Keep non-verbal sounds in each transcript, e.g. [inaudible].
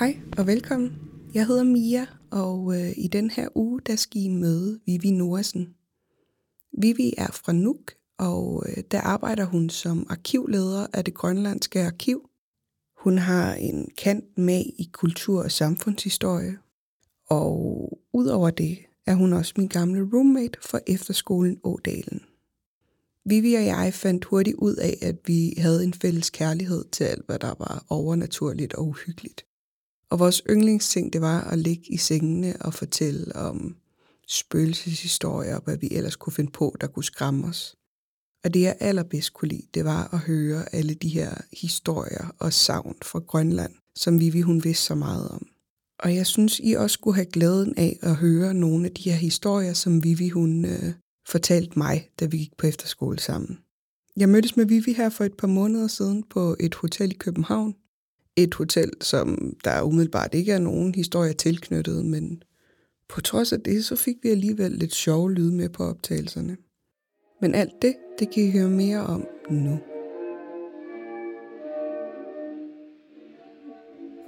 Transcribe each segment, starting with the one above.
Hej og velkommen. Jeg hedder Mia, og øh, i den her uge, der skal I møde Vivi Norsen. Vivi er fra Nuuk, og øh, der arbejder hun som arkivleder af det grønlandske arkiv. Hun har en kant med i kultur- og samfundshistorie, og udover det er hun også min gamle roommate for efterskolen Ådalen. Vivi og jeg fandt hurtigt ud af, at vi havde en fælles kærlighed til alt, hvad der var overnaturligt og uhyggeligt. Og vores yndlingsting, det var at ligge i sengene og fortælle om spøgelseshistorier og hvad vi ellers kunne finde på, der kunne skræmme os. Og det jeg allerbedst kunne lide, det var at høre alle de her historier og savn fra Grønland, som Vivi hun vidste så meget om. Og jeg synes, I også skulle have glæden af at høre nogle af de her historier, som Vivi hun øh, fortalte mig, da vi gik på efterskole sammen. Jeg mødtes med Vivi her for et par måneder siden på et hotel i København. Et hotel, som der umiddelbart ikke er nogen historie tilknyttet, men på trods af det, så fik vi alligevel lidt sjove lyde med på optagelserne. Men alt det, det kan I høre mere om nu.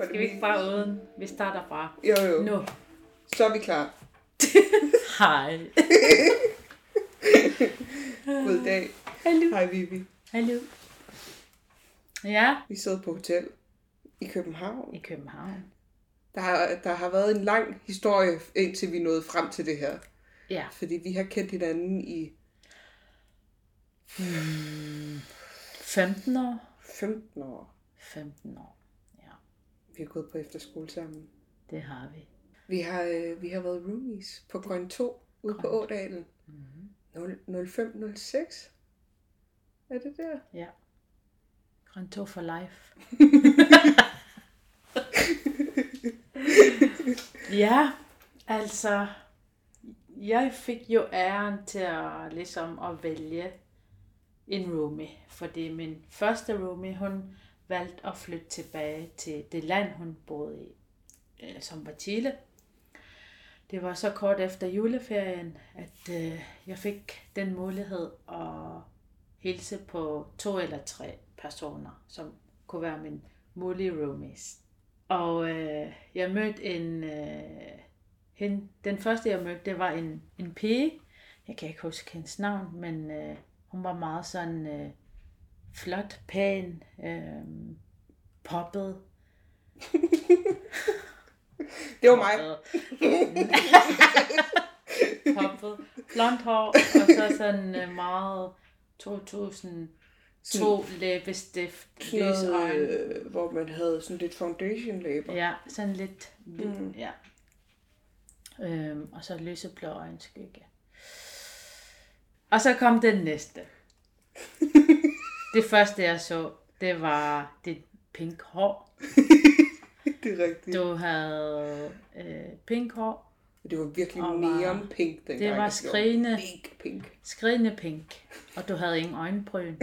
Skal vi ikke bare uden? Vi starter fra Jo, jo. nu. Så er vi klar. [laughs] Hej. [laughs] God dag. Hallo. Hej Vivi. Hallo. Ja, Vi sidder på hotel i København. i København. Der har, der har været en lang historie, indtil vi nåede frem til det her. Ja. Fordi vi har kendt hinanden i 15 år. 15 år. 15 år. Ja, Vi har gået på efterskole sammen. det har vi. Vi har, øh, vi har været roomies på Grøn 2 ude på Ådalen. Mm-hmm. 0506. Er det der? Ja. Rento for life. [laughs] ja, altså, jeg fik jo æren til at, ligesom, at vælge en roomie, fordi min første roomie, hun valgte at flytte tilbage til det land, hun boede i, øh, som var Chile. Det var så kort efter juleferien, at øh, jeg fik den mulighed at hilse på to eller tre personer, som kunne være min mulige roomies. Og øh, jeg mødte en... Øh, hende, den første, jeg mødte, det var en, en pige. Jeg kan ikke huske hendes navn, men øh, hun var meget sådan øh, flot, pæn, øh, poppet. [laughs] Det var mig. [laughs] poppet. Blondt hår, og så sådan øh, meget 2002 læbestift, Sådan lys noget, øjne. øh, hvor man havde sådan lidt foundation læber. Ja, sådan lidt, mm. ja. Øhm, og så lyseblå øjenskygge. Og så kom den næste. [laughs] det første jeg så, det var dit pink hår. Det er rigtigt. Du havde øh, pink hår, Det var virkelig Og neon pink dengang. det var skrigende. Pink, pink. skrigende pink, og du havde ingen øjenbryn. [laughs]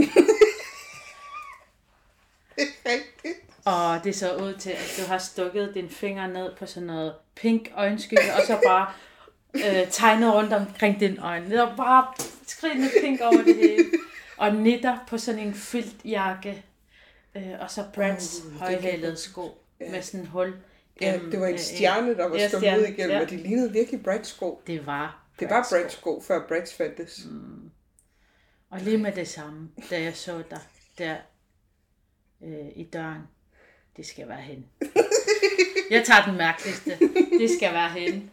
Rigtigt. Og det så ud til, at du har stukket din finger ned på sådan noget pink øjenskygge, og så bare øh, tegnet rundt omkring din øjne. Var bare skrigende pink over det hele. Og nitter på sådan en filtjakke. Øh, og så Brads uh, det højhælede sko ja. med sådan en hul. Ja, det var en øh, stjerne, der var ja, stukket ud igennem, ja. og de lignede virkelig Brads sko. Det var Det var Brads sko. Brads sko, før Brads fandtes. Mm. Og lige med det samme, da jeg så dig der øh, i døren, det skal være hende. Jeg tager den mærkeligste. Det skal være hende.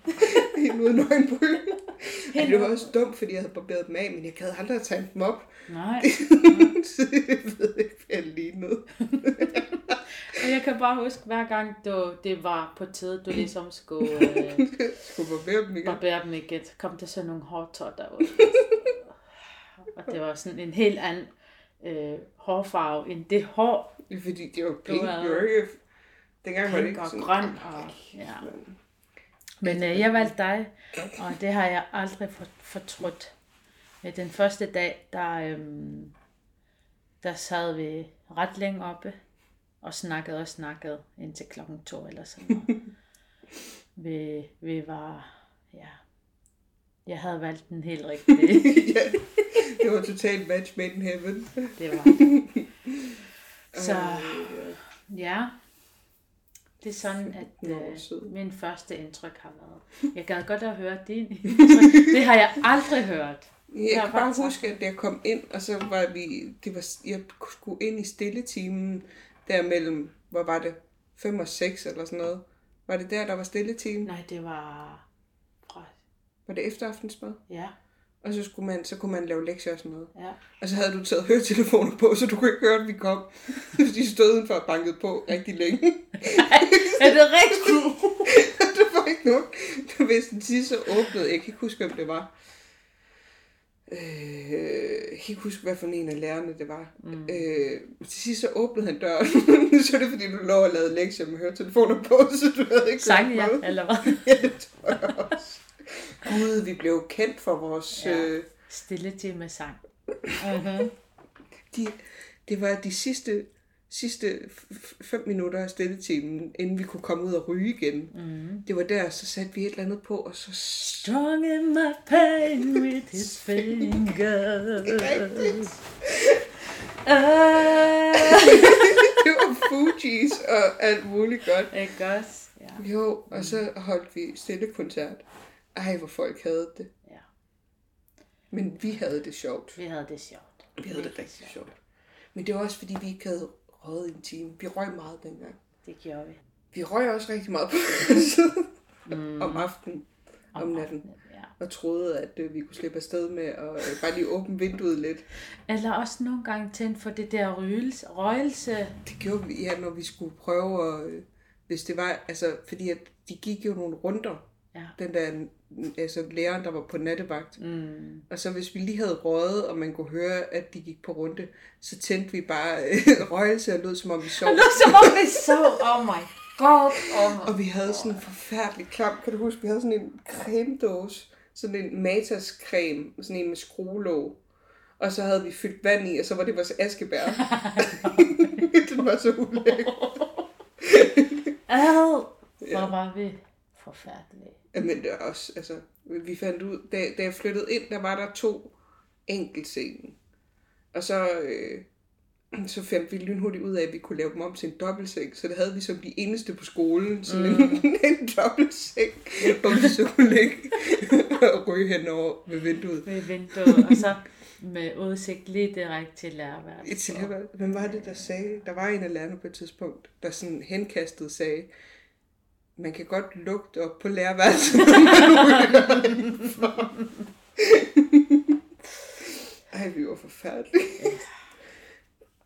Helt uden øjenbryn. Ej, det var også dumt, fordi jeg havde barberet dem af, men jeg gad aldrig tage dem op. Nej. [laughs] Så jeg ved ikke, hvad jeg lignede. [laughs] Og jeg kan bare huske, hver gang du, det var på tide, du ligesom skulle øh, [laughs] Skulle barbere dem igen. barbere dem igen, så kom der sådan nogle hårtotter ud. Og det var sådan en helt anden øh, hårfarve end det hår, fordi, det var pink. havde Det var ikke... Dengang var det pink ikke og sådan... grøn. Og, ja. Men- Men øh, jeg valgte dig, og det har jeg aldrig for, fortrudt. Øh, Den første dag, der, øhm, der sad vi ret længe oppe og snakkede og snakkede indtil klokken to eller sådan noget. [laughs] vi, vi var, ja, jeg havde valgt den helt [laughs] rigtige. ja, det var totalt match made in heaven. Det var det. [laughs] Så ja, det er sådan, at øh, min første indtryk har været. Jeg gad godt at høre din [laughs] indtryk. Det har jeg aldrig hørt. Jeg har kan bare faktisk huske, at jeg kom ind, og så var vi, det var, jeg skulle ind i stilletimen der mellem, hvor var det, 5 og 6 eller sådan noget. Var det der, der var stilletime? Nej, det var Var det efter aftensmad? ja, Og så, skulle man, så kunne man lave lektier og sådan noget. ja. Og så havde du taget høretelefoner på, så du kunne ikke høre, at vi kom. [laughs] De stod udenfor og bankede på rigtig længe. [laughs] Er det rigtigt? [laughs] der var ikke nogen. Du vidste, den sidste så åbnede. Jeg kan ikke huske, hvem det var. Øh, jeg kan ikke huske, hvad for en af lærerne det var. Mm. Øh, til sidst så åbnede han døren. så er det, fordi du lå og lavede lektier med høretelefoner på, så du havde ikke Sang noget. eller hvad? Ja, det tror jeg også. Gud, vi blev kendt for vores... Ja. Øh, Stille til sang. de, det var de sidste, sidste f- f- fem minutter af stilletimen, inden vi kunne komme ud og ryge igen. Mm. Det var der, så satte vi et eller andet på, og så... Strong in my pain with his [laughs] fingers. [laughs] Ah. det var Fugees og alt muligt godt. Ikke også? Ja. Jo, og så holdt vi stille koncert. Ej, hvor folk havde det. ja. Men vi havde det sjovt. Vi havde det sjovt. Vi havde det rigtig sjovt. Men det var også, fordi vi ikke havde røget i en time. Vi røg meget dengang. Det gjorde vi. Vi røg også rigtig meget på [laughs] [laughs] mm. om aftenen, om natten. Ja. Og troede, at øh, vi kunne slippe afsted med at øh, bare lige åbne vinduet lidt. Eller også nogle gange tændt for det der røgelse. røgelse. Det gjorde vi, ja, når vi skulle prøve at... Øh, hvis det var, altså, fordi at de gik jo nogle runder. Ja. Den der, altså læreren, der var på nattevagt. Mm. Og så hvis vi lige havde røget, og man kunne høre, at de gik på runde, så tændte vi bare øh, [laughs] røgelse og lød, som om vi sov. Det som om vi så. Oh my god. Oh my. Og vi havde sådan en forfærdelig klam. Kan du huske, vi havde sådan en cremedåse. Sådan en Matas creme. Sådan en med skruelåg. Og så havde vi fyldt vand i, og så var det vores askebær. [laughs] [laughs] Den var så ulækker. Ad. Hvor var vi forfærdelige. Ja, Men det er også, altså, vi fandt ud, da, da jeg flyttede ind, der var der to enkeltsenge. Og så, øh, så fandt vi lynhurtigt ud af, at vi kunne lave dem om til en dobbeltseng. Så det havde vi som de eneste på skolen, sådan mm. en, [laughs] en dobbeltseng, hvor vi så kunne ligge og ryge henover ved vinduet. Ved vinduet. Og så med udsigt lige direkte til Et lærerværelset. tilhør- Hvem var det, der sagde? Der var en af lærerne på et tidspunkt, der sådan henkastet sagde, man kan godt lugte op på lærerværelset, [laughs] når man ryger indenfor." Ej, vi var forfærdelige.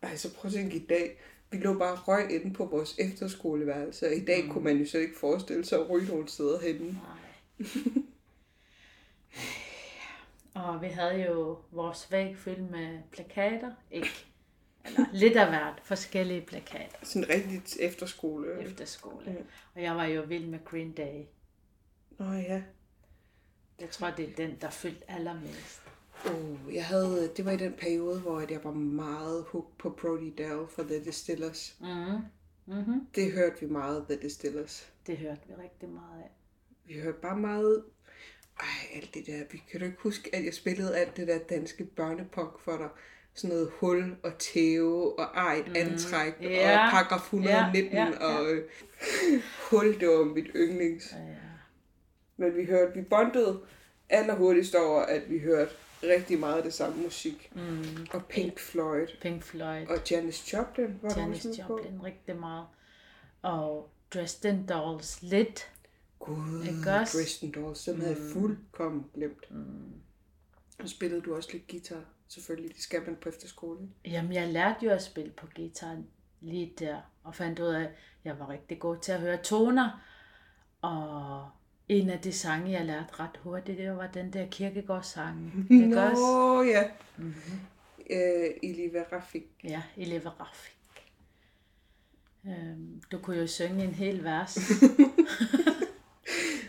Ej, så prøv at tænke i dag. Vi lå bare røg inde på vores efterskoleværelse, og i dag kunne man jo så ikke forestille sig at ryge nogle steder henne. Nej. [laughs] Og vi havde jo vores væg fyldt med plakater. Ikke. Eller lidt af hvert. Forskellige plakater Sådan rigtigt efterskole. efter skole. Og jeg var jo vild med Green Day. Nå ja. Jeg tror, det er den, der fyldte allermest. Oh, jeg havde, det var i den periode, hvor jeg var meget hooked på Brody Dahl fra The Distillers. Mm. Mm-hmm. Det hørte vi meget, The Distillers. Det hørte vi rigtig meget af. Vi hørte bare meget... Ej, alt det der. Vi kan du ikke huske, at jeg spillede alt det der danske børnepunk for dig? Sådan noget hul og tæve og ej et antræk Ja. og paragraf 119 Ja, ja, ja. og øh, [laughs] hul, det var mit yndlings. Ja. Men vi hørte, vi bondede allerhurtigst over, at vi hørte rigtig meget af det samme musik. Mm. Og Pink Floyd Pink Floyd. og Janis Joplin var der Janis også med på. Joplin rigtig meget. Og Dresden Dolls lidt. Gud? Dresden Dolls, dem havde jeg fuldkommen glemt. Mm. Og spillede du også lidt guitar, selvfølgelig. Det skal man på efterskole. Jamen, jeg lærte jo at spille på guitar lige der, og fandt ud af, at jeg var rigtig god til at høre toner. Og en af de sange, jeg lærte ret hurtigt, det var den der kirkegårdssange. [laughs] Ikke også? Nå, ja. Mm-hmm. Øh, Rafik. Ja, Eleva Rafik. Øhm, du kunne jo synge en hel vers. [laughs]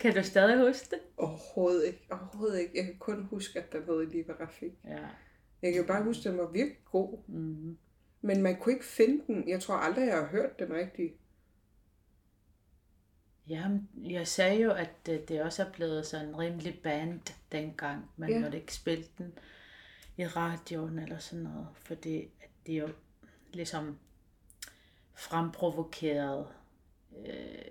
kan du stadig huske det? Overhovedet ikke. Overhovedet ikke. Jeg kan kun huske, at der hed Liva Rafik. Ja. Jeg kan bare huske, at den var virkelig god. Mm. Men man kunne ikke finde den. Jeg tror aldrig, jeg har hørt den rigtigt. Jamen, jeg sagde jo, at det, også er blevet sådan en rimelig band dengang. Man Ja. ja. måtte ikke spille den i radioen eller sådan noget, fordi at det jo ligesom fremprovokerede øh,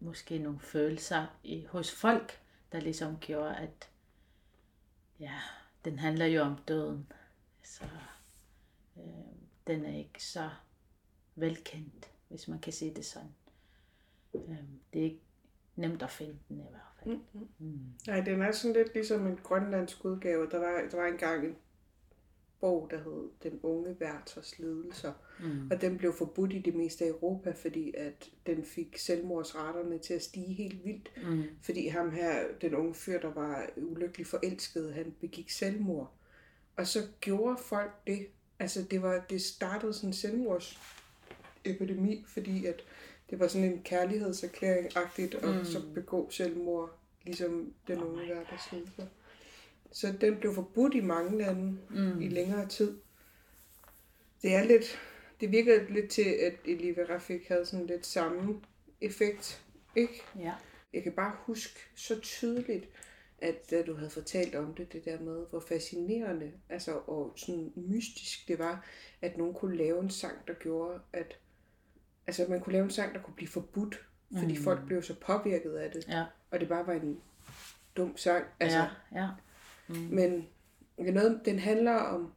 måske nogle følelser i, hos folk, der ligesom gjorde, at ja, den handler jo om døden. Så øh, den er ikke så velkendt, hvis man kan sige det sådan. Øh, det er ikke nemt at finde den i hvert fald. Mm. Nej, den er sådan lidt ligesom en grønlandsk udgave. Der var, der var engang en bog, der hed Den unge Werthers lidelser. Mm. Og den blev forbudt i det meste af Europa, fordi at den fik selvmordsraterne til at stige helt vildt. Mm. Fordi ham her, den unge fyr, der var ulykkelig forelsket, han begik selvmord. Og så gjorde folk det. Altså det, var, det startede sådan en selvmordsepidemi, fordi at det var sådan en kærlighedserklæring-agtigt, og Mm. så begå selvmord, ligesom den Oh unge my hverdagslidelser. Så den blev forbudt i mange lande Mm. i længere tid. Det er lidt, det virker lidt til, at Eliva Rafik havde sådan lidt samme effekt, ikke? Ja. Jeg kan bare huske så tydeligt, at da du havde fortalt om det, det der med, hvor fascinerende altså, og sådan mystisk det var, at nogen kunne lave en sang, der gjorde, at altså, man kunne lave en sang, der kunne blive forbudt, fordi Mm. folk blev så påvirket af det, Ja. og det bare var en dum sang. Altså, ja. Ja. Mm. Men noget, den handler om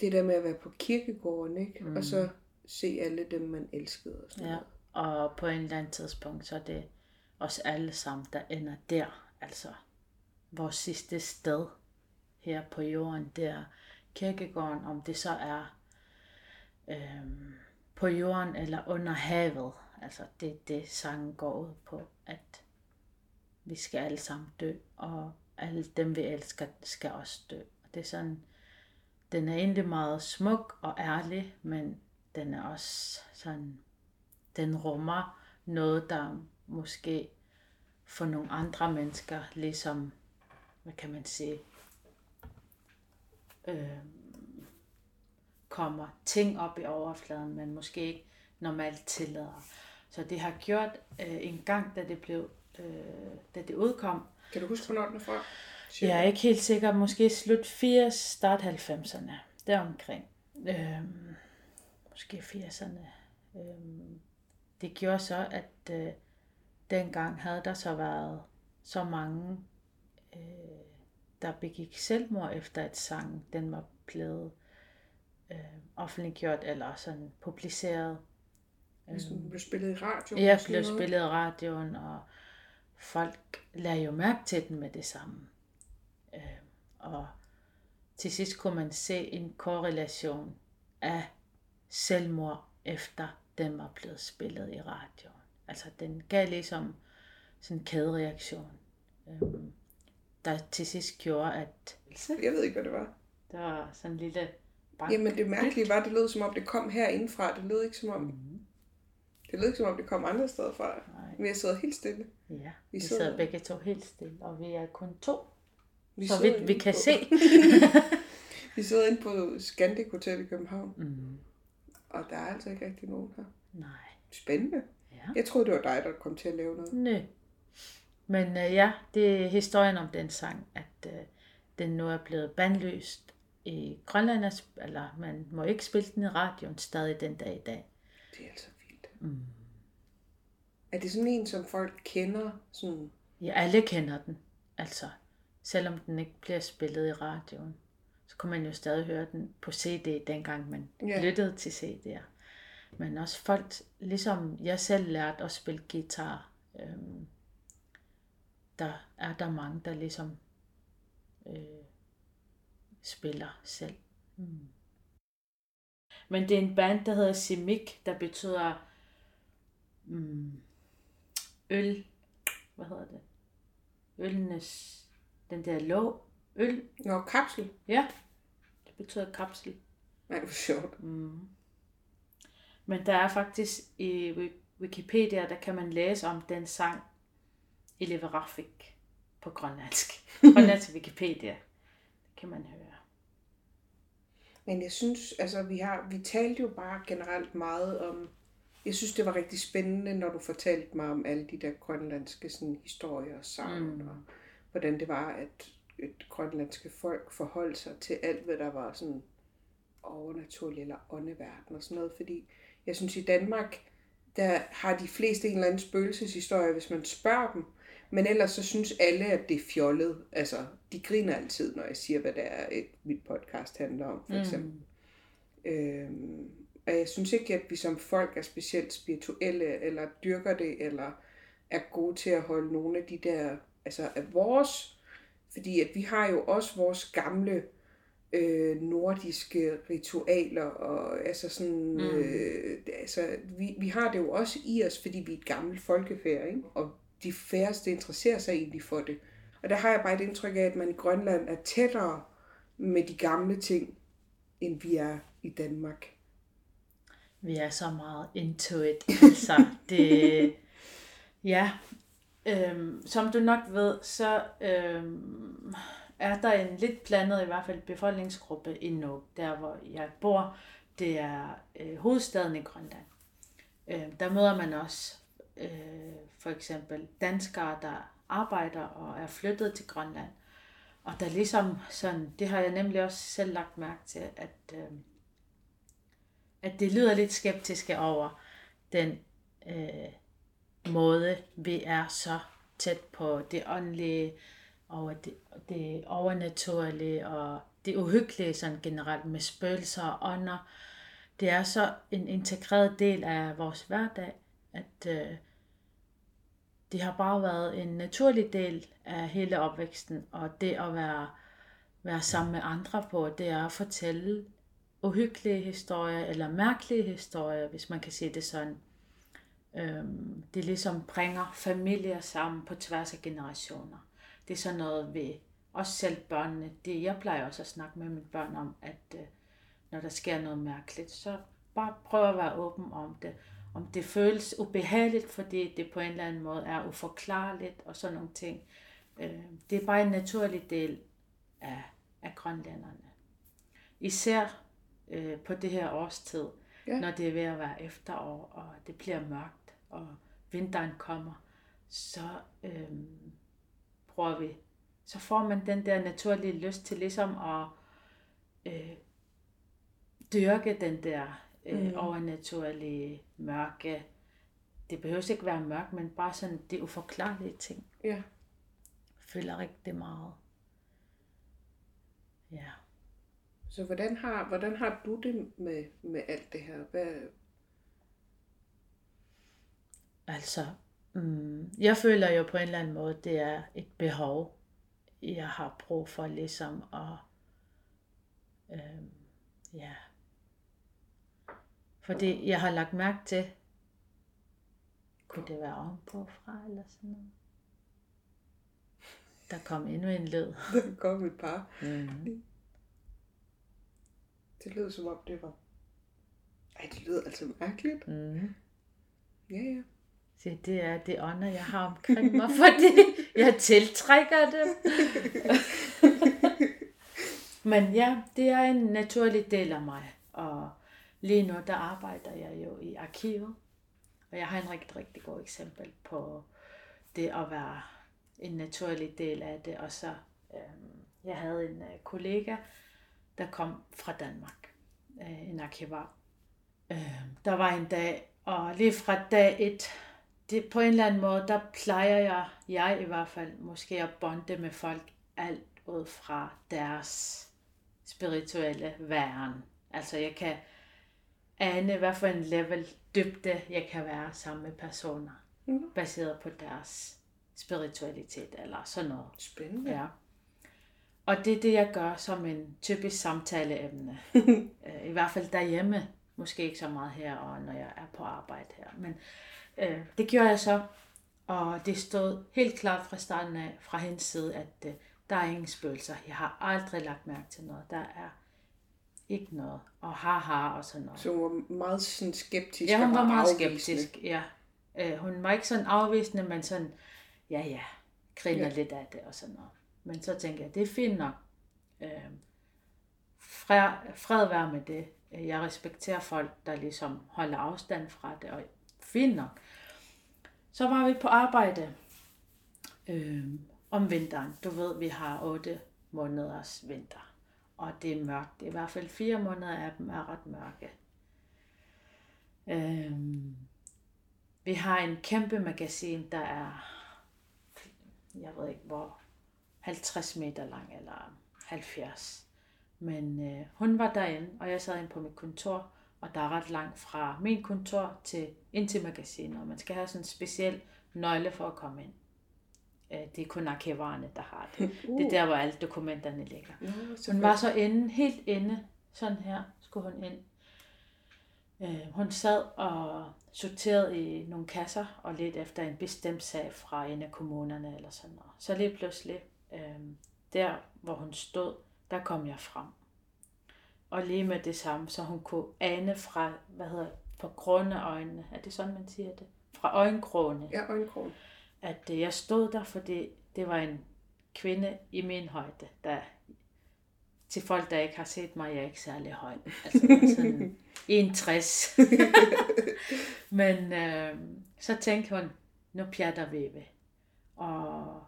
det der med at være på kirkegården, ikke? Mm. Og så se alle dem, man elskede og sådan Ja, noget. og på en eller anden tidspunkt, så er det os alle sammen, der ender der. Altså, vores sidste sted her på jorden, der kirkegården, om det så er øhm, på jorden eller under havet. Altså, det er det, sangen går ud på, at vi skal alle sammen dø, og alle dem, vi elsker, skal også dø. Og det er sådan, den er egentlig meget smuk og ærlig, men den er også sådan, den rummer noget, der måske for nogle andre mennesker, ligesom, hvad kan man sige, øh, kommer ting op i overfladen, men måske ikke normalt tillader. Så det har gjort øh, en gang, da det blev, øh, da det udkom, Kan du huske, hvornår den er fra? jeg er ikke helt sikker, måske slut 80, start 90'erne, deromkring. Øhm, måske 80'erne. Øhm, det gjorde så, at øh, dengang havde der så været så mange, øh, der begik selvmord efter at sang, den var blevet øh, offentliggjort eller sådan publiceret. Hvis den blev spillet i radio. Jeg og sådan blev spillet i radioen, og folk lagde jo mærke til den med det samme. Øh, og til sidst kunne man se en korrelation af selvmord, efter den var blevet spillet i radioen. Altså den gav ligesom sådan en kædereaktion, øh, der til sidst gjorde, at Jeg ved ikke, hvad det var. der var sådan en lille bank. Jamen det mærkelige var, at det lød som om, det kom herindefra. Det lød ikke som om, Mhm. det lød ikke som om, det kom andre steder fra. Nej. Vi har siddet helt stille. Ja, Vi vi sidder begge to helt stille, og vi er kun to, Vi så vi inde kan på- se. [laughs] Vi sidder inde på Scandic Hotel i København, mm. og der er altså ikke rigtig nogen her. Nej. Spændende. Ja. Jeg troede, det var dig, der kom til at lave noget. Nø. Men øh, ja, det er historien om den sang, at øh, den nu er blevet bandlyst i Grønland, er eller man må ikke spille den i radioen stadig den dag i dag. Det er altså vildt. Mm. Er det sådan en, som folk kender? Sådan, Ja, alle kender den. Altså, selvom den ikke bliver spillet i radioen, så kunne man jo stadig høre den på CD, dengang man ja. lyttede til CD'er. Men også folk, ligesom jeg selv lærte at spille guitar, øhm, der er der mange, der ligesom øh, spiller selv. Mm. Men det er en band, der hedder Simik, der betyder mm, øl, hvad hedder det? Øllenes, den der låg, øl, Nå, kapsel. ja, det betyder kapsel. Nej, hvor sjovt. Mm. Men der er faktisk i Wikipedia, der kan man læse om den sang i Leverafik på grønlandsk. [laughs] Grønlandsk Wikipedia. Det kan man høre. Men jeg synes, altså vi har, vi talte jo bare generelt meget om, jeg synes det var rigtig spændende, når du fortalte mig om alle de der grønlandske sådan, historier og savn, mm. og hvordan det var, at et grønlandske folk forholdt sig til alt, hvad der var sådan overnaturligt eller åndeverden og sådan noget, fordi jeg synes i Danmark, der har de fleste en eller anden spøgelseshistorie, hvis man spørger dem, men ellers så synes alle, at det er fjollet. Altså, de griner altid, når jeg siger, hvad det er, et, mit podcast handler om, for eksempel. Mm. Øhm, og jeg synes ikke, at vi som folk er specielt spirituelle, eller dyrker det, eller er gode til at holde nogle af de der, altså af vores, fordi at vi har jo også vores gamle øh, nordiske ritualer, og altså sådan, mm. øh, altså, vi, vi har det jo også i os, fordi vi er et gammelt folkefærd, ikke? og de færreste interesserer sig egentlig for det. Og der har jeg bare et indtryk af, at man i Grønland er tættere med de gamle ting, end vi er i Danmark. Vi er så meget into it. Altså, [laughs] det, ja, øhm, som du nok ved, så øhm, er der en lidt blandet, i hvert fald befolkningsgruppe i Nuuk, der hvor jeg bor. Det er øh, hovedstaden i Grønland. Øh, der møder man også øh, for eksempel danskere, der arbejder og er flyttet til Grønland. Og der ligesom sådan, det har jeg nemlig også selv lagt mærke til, at, øh, at det lyder lidt skeptiske over den øh, måde, vi er så tæt på det åndelige, og det, det overnaturlige og det uhyggelige sådan generelt med spøgelser og ånder. Det er så en integreret del af vores hverdag, at øh, det har bare været en naturlig del af hele opvæksten, og det at være, være sammen med andre på, det er at fortælle uhyggelige historier, eller mærkelige historier, hvis man kan sige det sådan. Øhm, det ligesom bringer familier sammen på tværs af generationer. Det er sådan noget ved også selv børnene. Det, jeg plejer også at snakke med mine børn om, at øh, når der sker noget mærkeligt, så bare prøv at være åben om det om det føles ubehageligt, fordi det på en eller anden måde er uforklarligt og sådan nogle ting. Øh, det er bare en naturlig del af, af grønlænderne. Især øh, på det her årstid, ja. når det er ved at være efterår, og det bliver mørkt, og vinteren kommer, så øh, prøver vi, så får man den der naturlige lyst til ligesom at øh, dyrke den der øh, mm. overnaturlige, mørke. Det behøver ikke være mørkt, men bare sådan det uforklarlige ting. Ja. Jeg føler rigtig meget. Ja. Så hvordan har, hvordan har du det med, med alt det her? Hvad... Altså, mm, jeg føler jo på en eller anden måde, det er et behov, jeg har brug for ligesom at, øh, ja, fordi jeg har lagt mærke til, kunne det være ovenpå fra eller sådan noget? Der kom endnu en lyd. [laughs] Der kom et par. Mm. Det lød som om det var... Ej, det lyder altså mærkeligt. Mm. Ja, ja. Se, det er det ånder, jeg har omkring mig, [laughs] fordi jeg tiltrækker det. [laughs] Men ja, det er en naturlig del af mig. Og Lige nu, der arbejder jeg jo i arkivet, og jeg har en rigtig, rigtig god eksempel på det at være en naturlig del af det. Og så, øhm, jeg havde en øh, kollega, der kom fra Danmark, øh, en arkivar. Øh, der var en dag, og lige fra dag et, det, på en eller anden måde, der plejer jeg, jeg i hvert fald, måske at bonde med folk alt ud fra deres spirituelle væren. Altså jeg kan, ane, hvad for en level dybde jeg kan være sammen med personer, mm. baseret på deres spiritualitet eller sådan noget. Spændende. Ja. Og det er det, jeg gør som en typisk samtaleemne. [laughs] Øh, I hvert fald derhjemme. Måske ikke så meget her, og når jeg er på arbejde her. Men øh, det gjorde jeg så. Og det stod helt klart fra starten af, fra hendes side, at øh, der er ingen spøgelser. Jeg har aldrig lagt mærke til noget. Der er ikke noget. Og haha og sådan noget. Så hun var meget sådan skeptisk. Ja, hun var meget afvisende. skeptisk, ja. Øh, hun var ikke sådan afvisende, men sådan, ja ja, griner Ja. lidt af det og sådan noget. Men så tænker jeg, det er fint nok. Øh, fred, fred være med det. Jeg respekterer folk, der ligesom holder afstand fra det, og fint nok. Så var vi på arbejde øh, om vinteren. Du ved, vi har 8 måneders vinter, og det er mørkt. I hvert fald fire måneder af dem er ret mørke. Øhm, vi har en kæmpe magasin, der er, jeg ved ikke hvor, 50 meter lang eller 70. Men øh, hun var derinde, og jeg sad inde på mit kontor, og der er ret langt fra min kontor til ind til magasinet, og man skal have sådan en speciel nøgle for at komme ind. Øh, det er kun arkivarerne, der har det. [laughs] Det er der, hvor alle dokumenterne ligger. Nå, så Hun var så inde, helt inde, sådan her skulle hun ind. Øh, hun sad og sorterede i nogle kasser og lidt efter en bestemt sag fra en af kommunerne eller sådan noget. Så lige pludselig, øh, der hvor hun stod, der kom jeg frem. Og lige med det samme, så hun kunne ane fra, hvad hedder på grunde øjnene, er det sådan, man siger det? Fra øjenkrogen, Ja, øjenkrogen. At øh, jeg stod der, fordi det var en kvinde i min højde, der til folk, der ikke har set mig, jeg er ikke særlig høj. Altså jeg er sådan [laughs] 61. [laughs] Men øh, så tænkte hun, nu pjatter vi ved. Og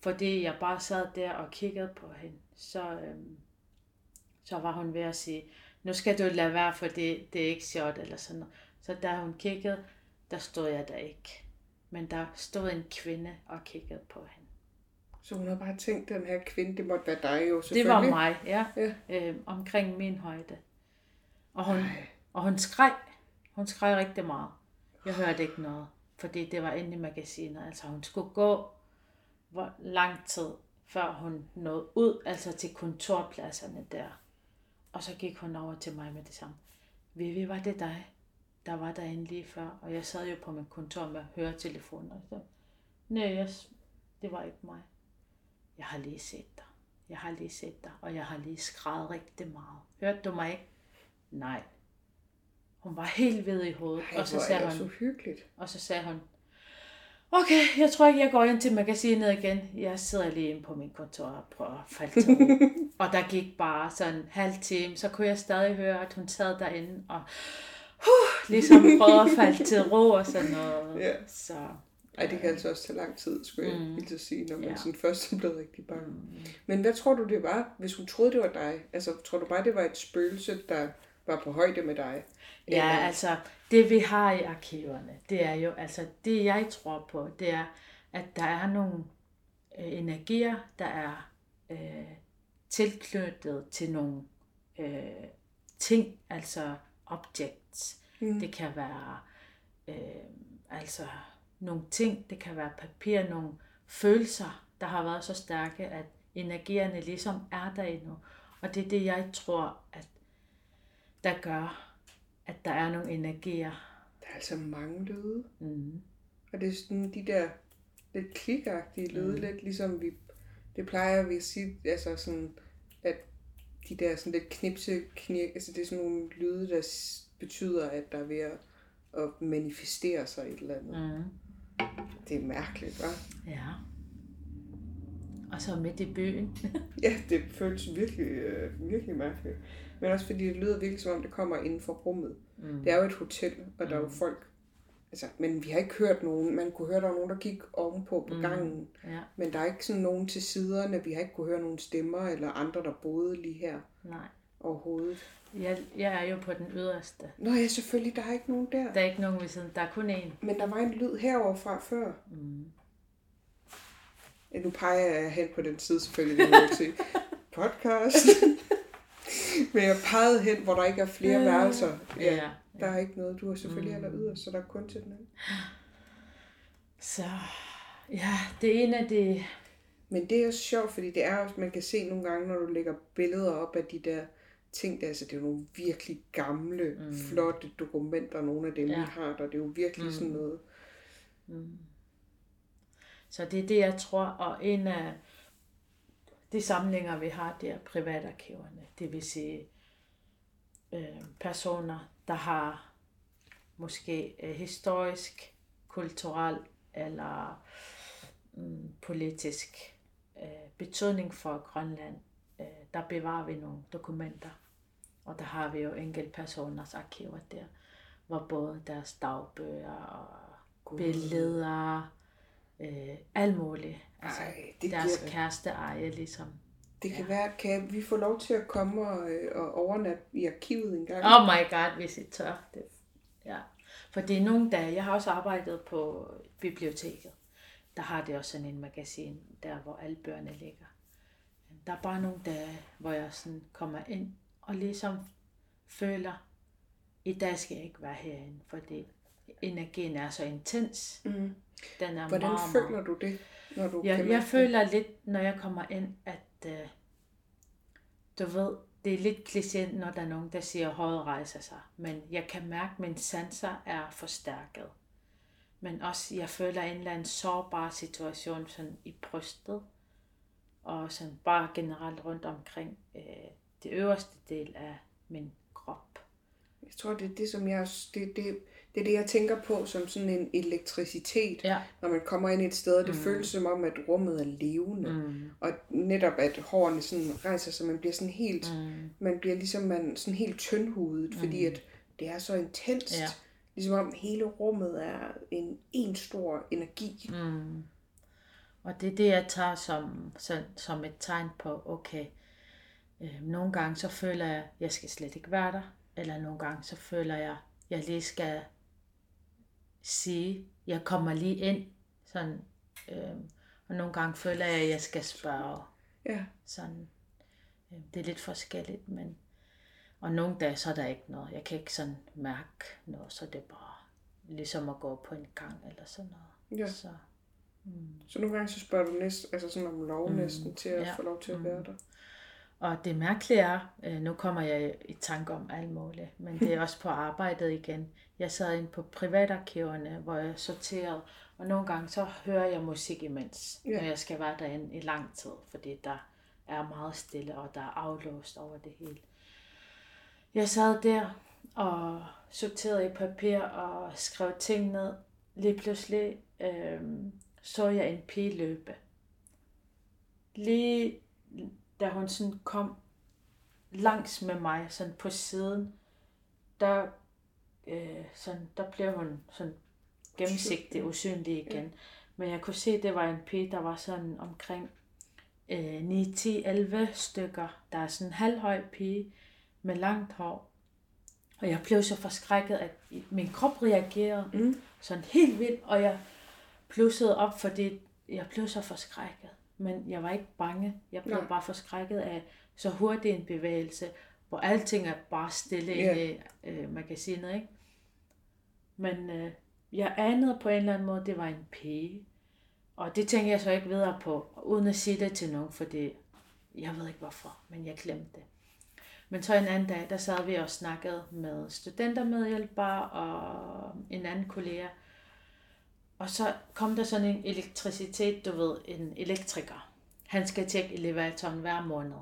fordi jeg bare sad der og kiggede på hende, så, øh, så var hun ved at sige, nu skal du lade være, for det, det er ikke sjovt, eller sådan noget. Så da hun kiggede, der stod jeg der ikke. Men der stod en kvinde og kiggede på hende. Så hun har bare tænkt, den her kvinde, det måtte være dig jo Det selvfølgelig. var mig, ja. Ja. Øh, omkring min højde. Og hun, Ej. og hun skreg. Hun skreg rigtig meget. Jeg hørte ikke noget, fordi det var inde i magasinet. Altså hun skulle gå hvor lang tid, før hun nåede ud, altså til kontorpladserne der. Og så gik hun over til mig med det samme. Vivi, var det dig, der var derinde lige før? Og jeg sad jo på mit kontor med høretelefoner. Og så, Nej, jeg, det var ikke mig. Jeg har lige set dig. Jeg har lige set dig, og jeg har lige skrevet rigtig meget. Hørte du mig ikke? Nej. Hun var helt ved i hovedet, Ej, og så sagde hun, så hyggeligt. og så sagde hun, okay, jeg tror ikke, jeg går ind til magasinet igen. Jeg sidder lige inde på min kontor og prøver at falde til ro. [laughs] og der gik bare sådan en halv time, så kunne jeg stadig høre, at hun sad derinde og huh, ligesom prøvede at falde til ro og sådan noget. [laughs] Ja. Så Ej, det kan altså også tage lang tid, skulle jeg Mm. til sige, når man Ja. ja. sådan først er blevet rigtig bange. Mm. Men hvad tror du, det var, hvis hun troede, det var dig? Altså, tror du bare, det var et spøgelse, der var på højde med dig? Ja, Eller- altså det vi har i arkiverne, det er jo, altså det jeg tror på, det er, at der er nogle øh, energier, der er øh, tilknyttet til nogle øh, ting, altså objects. Mm. Det kan være øh, altså nogle ting, det kan være papir, nogle følelser, der har været så stærke, at energierne ligesom er der endnu. Og det er det, jeg tror, at der gør, at der er nogle energier. Der er altså mange lyde. Mm. Og det er sådan de der lidt klikagtige lyde, mm. lidt ligesom vi, det plejer vi at sige, altså sådan, at de der sådan lidt knipse, knirk, altså det er sådan nogle lyde, der betyder, at der er ved at, at manifestere sig et eller andet. Mm. Det er mærkeligt, hva'? Ja. Og så midt i byen. [laughs] Ja, det føles virkelig, øh, virkelig mærkeligt. Men også fordi det lyder virkelig som om, det kommer inden for rummet. Mm. Det er jo et hotel, og der er jo folk. Altså, men vi har ikke hørt nogen. Man kunne høre, der var nogen, der gik ovenpå på gangen. Ja, Men der er ikke sådan nogen til siderne. Vi har ikke kunne høre nogen stemmer eller andre, der boede lige her nej. overhovedet. Jeg, jeg er jo på den yderste. Nå ja, selvfølgelig, der er ikke nogen der. Der er ikke nogen ved siden. Der er kun én. Men der var en lyd herover fra før. Mm. Ja, nu peger jeg hen på den side selvfølgelig, det se. [laughs] Podcast. [laughs] Men jeg pegede hen, hvor der ikke er flere værelser. Ja, Ja. der er ikke noget. Du er selvfølgelig mm. aller yderst, så der er kun til den anden. Så ja, det ene af det... Men det er også sjovt, fordi det er også, man kan se nogle gange, når du lægger billeder op af de der ting, der, altså det er nogle virkelig gamle, mm. flotte dokumenter, nogle af dem, ja. Vi har der. Det er jo virkelig mm. sådan noget. Så det er det, jeg tror. Og en af de samlinger, vi har, det er privatarkiverne. Det vil sige øh, personer, der har måske øh, historisk, kulturel eller mm, politisk øh, betydning for Grønland. Der bevarer vi nogle dokumenter, og der har vi jo enkeltpersoners arkiver der, hvor både deres dagbøger og Gud. billeder, øh, alt muligt. Altså, Ej, det deres giver- kæreste eje, ligesom. Det kan være, kan vi få lov til at komme og, øh, og overnatte i arkivet en gang? Oh my god, hvis I tør. Det, ja. For det er nogle dage, jeg har også arbejdet på biblioteket. Der har det også sådan en magasin, der hvor alle bøgerne ligger. Der er bare nogle dage, hvor jeg sådan kommer ind og ligesom føler, i dag skal jeg ikke være herinde, fordi energien er så intens. Mm. Den er Hvordan meget, føler du det, når du jeg, kan jeg føler lidt, når jeg kommer ind, at øh, du ved, det er lidt kliché, når der er nogen, der siger, at håret rejser sig. Men jeg kan mærke, at mine sanser er forstærket. Men også, jeg føler en eller anden sårbar situation sådan i brystet. Og sådan bare generelt rundt omkring øh, det øverste del af min krop. Jeg tror, det er det, som jeg, det, det, det er det, jeg tænker på som sådan en elektricitet, Ja. når man kommer ind et sted, og det mm. føles som om, at rummet er levende. Mm. Og netop, at hårene sådan rejser sig, man bliver sådan helt, Mm. man bliver ligesom man, sådan helt tyndhudet, mm. fordi at det er så intenst. Ja. Ligesom om hele rummet er en, en stor energi. Mm. Og det er det, jeg tager som, som, som et tegn på, okay, øh, nogle gange så føler jeg, jeg skal slet ikke være der, eller nogle gange så føler jeg, jeg lige skal sige, jeg kommer lige ind, sådan, øh, og nogle gange føler jeg, at jeg skal spørge, Ja. sådan, øh, det er lidt forskelligt, men, og nogle dage så er der ikke noget, jeg kan ikke sådan mærke noget, så det er bare ligesom at gå på en gang eller sådan noget. Ja. Så, mm. Så nogle gange så spørger du næsten, altså sådan om lov mm. næsten til at Ja. få lov til at Mm. være der. Og det mærkelige er, øh, nu kommer jeg i tanke om alt muligt, men det er [laughs] også på arbejdet igen. Jeg sad inde på privatarkiverne, hvor jeg sorterede, og nogle gange så hører jeg musik imens, Ja. når jeg skal være derinde i lang tid, fordi der er meget stille, og der er aflåst over det hele. Jeg sad der og sorterede i papir og skrev ting ned. Lige pludselig øh, så jeg en pige løbe. Lige da hun sådan kom langs med mig, sådan på siden, der, øh, sådan, der blev hun sådan gennemsigtig, usynlig igen. Men jeg kunne se, at det var en pige, der var sådan omkring øh, 9, 10, 11 stykker. Der er sådan en halvhøj pige med langt hår. Og jeg blev så forskrækket, at min krop reagerede Mm. sådan helt vildt, og jeg plussede op, fordi jeg blev så forskrækket. Men jeg var ikke bange. Jeg blev Nej. bare forskrækket af så hurtig en bevægelse, hvor alting er bare stille Ja. inde i øh, magasinet, ikke? Men øh, jeg anede på en eller anden måde, det var en pige. Og det tænker jeg så ikke videre på, uden at sige det til nogen, fordi jeg ved ikke hvorfor, men jeg glemte det. Men så en anden dag, der sad vi og snakkede med studentermedhjælpere og en anden kollega. Og så kom der sådan en elektricitet, du ved, en elektriker. Han skal tjekke elevatoren hver måned,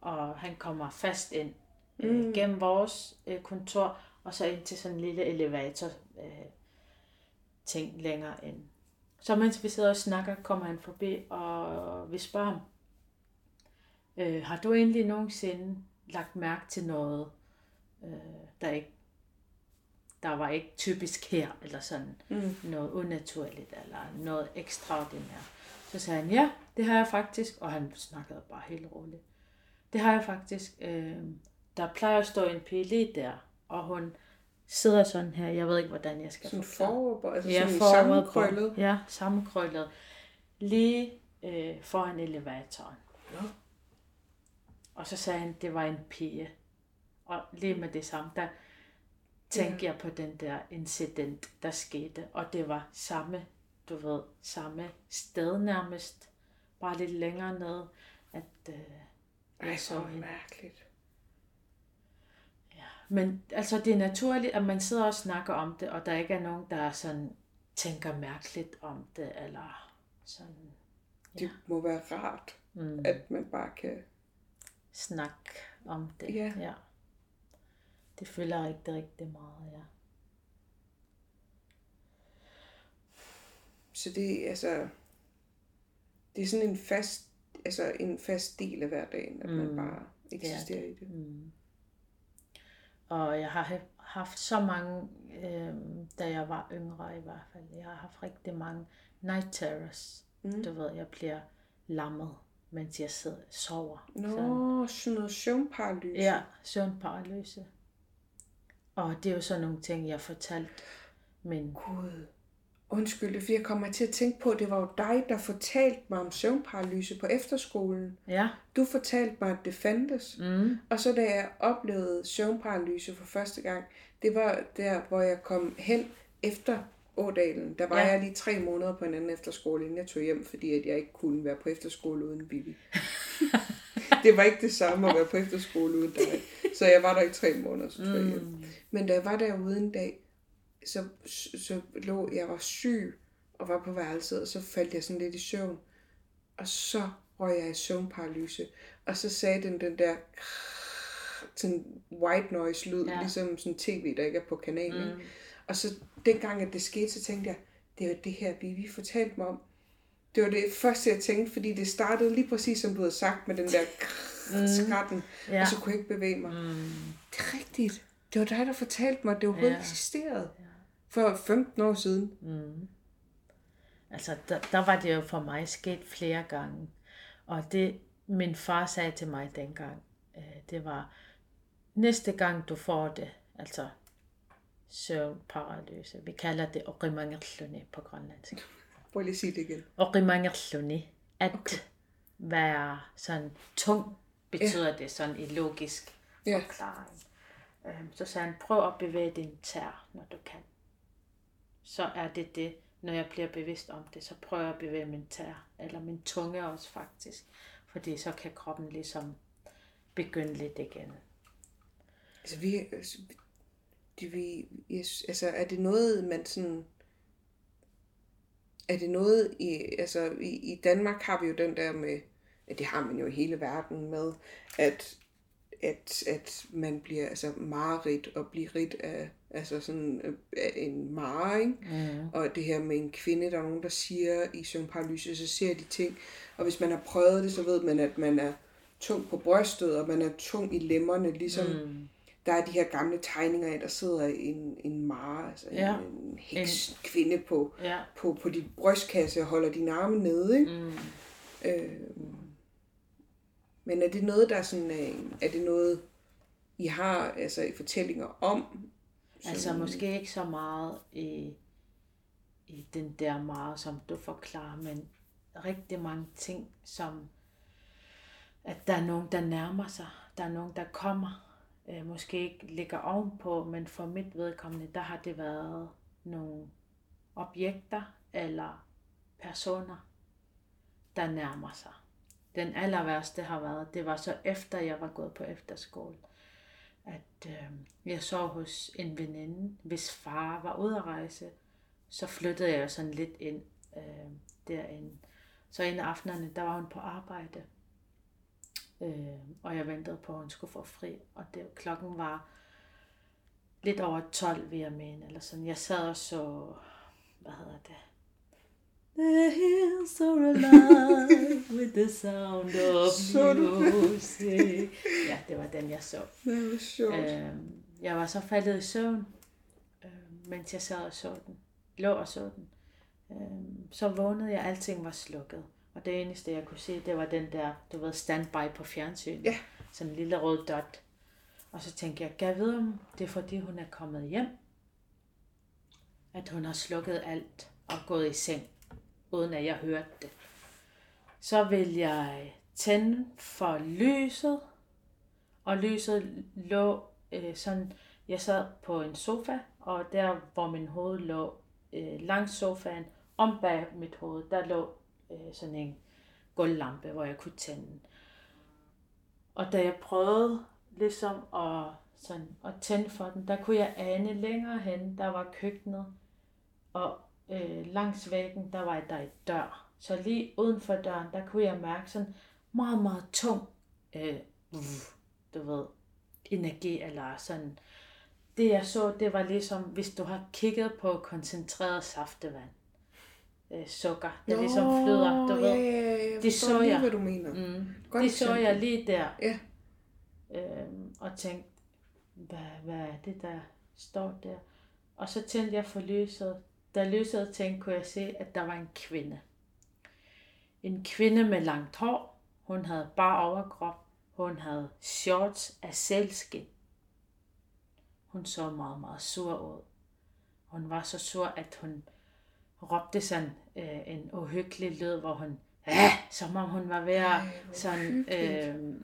og han kommer fast ind mm. øh, gennem vores øh, kontor, og så ind til sådan en lille elevator øh, ting længere ind. Så mens vi sidder og snakker, kommer han forbi, og vi spørger ham, øh, har du egentlig nogensinde lagt mærke til noget, øh, der ikke der var ikke typisk her, eller sådan Mm. noget unaturligt, eller noget ekstraordinært. Så sagde han, ja, det har jeg faktisk, og han snakkede bare helt roligt. Det har jeg faktisk. Øh, der plejer at stå en pige lige der, og hun sidder sådan her, jeg ved ikke, hvordan jeg skal Sådan forklare. forover, altså Ja, sådan sammenkrøllet. Ja, sammenkrøllet. Lige øh, foran elevatoren. Nå. Og så sagde han, det var en pige. Og lige med det samme, der tænkte jeg på den der incident, der skete. Og det var samme, du ved, samme sted nærmest. Bare lidt længere ned, at øh, Ej, jeg så hvor hende. mærkeligt. Men altså, det er naturligt, at man sidder og snakker om det, og der ikke er nogen, der sådan tænker mærkeligt om det, eller sådan. Det må være rart. Mm. At man bare kan... Snak om det. Ja. ja. Det fylder rigtig, rigtig meget, ja. Så det er altså... Det er sådan en fast, altså en fast del af hverdagen, at man Mm. bare Det er eksisterer i det. Mm. Og jeg har ha- haft så mange, øh, da jeg var yngre i hvert fald, jeg har haft rigtig mange night terrors. Mm. Du ved, jeg bliver lammet, mens jeg sidder sover. Nå, sådan noget søvnparalyse. Ja, søvnparalyse. Og det er jo sådan nogle ting, jeg fortalte min... Gud. Undskyld, for jeg kommer til at tænke på, at det var jo dig, der fortalte mig om søvnparalyse på efterskolen. Ja. Du fortalte mig, at det fandtes. Mm. Og så da jeg oplevede søvnparalyse for første gang, det var der, hvor jeg kom hen efter Ådalen. Der var ja. jeg lige tre måneder på en anden efterskole, inden jeg tog hjem, fordi at jeg ikke kunne være på efterskole uden Bibi. [laughs] [laughs] det var ikke det samme at være på efterskole uden dig. Så jeg var der i tre måneder, så jeg. Mm. Men da jeg var derude en dag, så, så lå jeg var syg og var på værelset, og så faldt jeg sådan lidt i søvn. Og så røg jeg i søvnparalyse. Og så sagde den den der sådan white noise lyd, Ja. ligesom sådan tv, der ikke er på kanalen. Mm. Og så dengang, at det skete, så tænkte jeg, det var det her, Vivi fortalte mig om. Det var det første, jeg tænkte, fordi det startede lige præcis, som du havde sagt, med den der skratten, Ja. og så kunne jeg ikke bevæge mig. Mm. Det er rigtigt. Det var dig, der fortalte mig, at det overhovedet Ja. ja. eksisterede. For 15 år siden. Mm. Altså, der, der var det jo for mig sket flere gange. Og det, min far sagde til mig dengang, øh, det var, næste gang du får det, altså søvnparalyse, vi kalder det oqimangerluni på grønlandsk. Igen. Oqimangerluni, at okay. være sådan tung, betyder det sådan i logisk Ja. forklaring. Øhm, Så sagde han, prøv at bevæge din tær, når du kan. Så er det det, når jeg bliver bevidst om det, så prøver jeg at bevæge min tær, eller min tunge også faktisk. Fordi så kan kroppen ligesom begynde lidt igen. Altså, vi, altså, det, vi, yes, altså, er det noget, man sådan... Er det noget i, altså i, i Danmark har vi jo den der med, at det har man jo i hele verden med, at, at, at man bliver altså mareridt og bliver rit af, altså sådan, af en mare, ikke? Mm. Og det her med en kvinde, der er nogen, der siger i søvnparalyse, så ser de ting. Og hvis man har prøvet det, så ved man, at man er tung på brystet, og man er tung i lemmerne, ligesom Mm. Der er de her gamle tegninger af, der sidder en, en mare, altså Ja. en, en heks en... kvinde på, Ja. på, på dit brystkasse og holder dine arme nede, ikke? Mm. Øh, men er det noget, der er sådan, øh, er det noget, I har altså i fortællinger om? Altså måske ikke så meget i, i den der meget, som du forklarer, men rigtig mange ting, som at der er nogen, der nærmer sig, der er nogen, der kommer, øh, måske ikke ligger ovenpå, men for mit vedkommende, der har det været nogle objekter eller personer, der nærmer sig. Den aller værste har været, det var så efter jeg var gået på efterskole, at øh, jeg så hos en veninde, hvis far var ude at rejse, så flyttede jeg sådan lidt ind øh, derinde. Så en af aftenerne, der var hun på arbejde, øh, og jeg ventede på, at hun skulle få fri, og det, klokken var lidt over 12, vil jeg mene, eller sådan. Jeg sad og så, hvad hedder det? The hills are alive with the sound of [laughs] Så music. Ja, det var den, jeg så. Det var sjovt. Øh, jeg var så faldet i søvn, øh, mens jeg sad og så den. Lå og så den. Øh, så vågnede jeg, alting var slukket. Og det eneste, jeg kunne se, det var den der, du ved, standby på fjernsynet. Ja. Sådan en lille rød dot. Og så tænkte jeg, kan jeg vide, om det er fordi, hun er kommet hjem? At hun har slukket alt og gået i seng, uden at jeg hørte det. Så vil jeg tænde for lyset, og lyset lå øh, sådan, jeg sad på en sofa, og der hvor min hoved lå øh, langs sofaen, om bag mit hoved, der lå øh, sådan en gulvlampe, hvor jeg kunne tænde. Og da jeg prøvede ligesom at, sådan, at tænde for den, der kunne jeg ane længere hen, der var køkkenet, og øh, langs væggen, der var der et dør. Så lige uden for døren, der kunne jeg mærke sådan meget, meget tung, øh, du ved, energi eller sådan. Det jeg så, det var ligesom, hvis du har kigget på koncentreret saftevand. Øh, sukker, der Nå, ligesom flyder, du ja, ved. ja, ja, jeg Det så lige, jeg. hvad du mener. Mm. Godt det så jeg lige der. Ja. Øhm, og tænkte, hvad, hvad er det, der står der? Og så tændte jeg for lyset. Da lyset tændte, kunne jeg se, at der var en kvinde. En kvinde med langt hår. Hun havde bare overkrop. Hun havde shorts af sælskin. Hun så meget, meget sur ud. Hun var så sur, at hun råbte sådan øh, en uhyggelig lyd, hvor hun, ja, som om hun var ved at Ej, sådan, øh,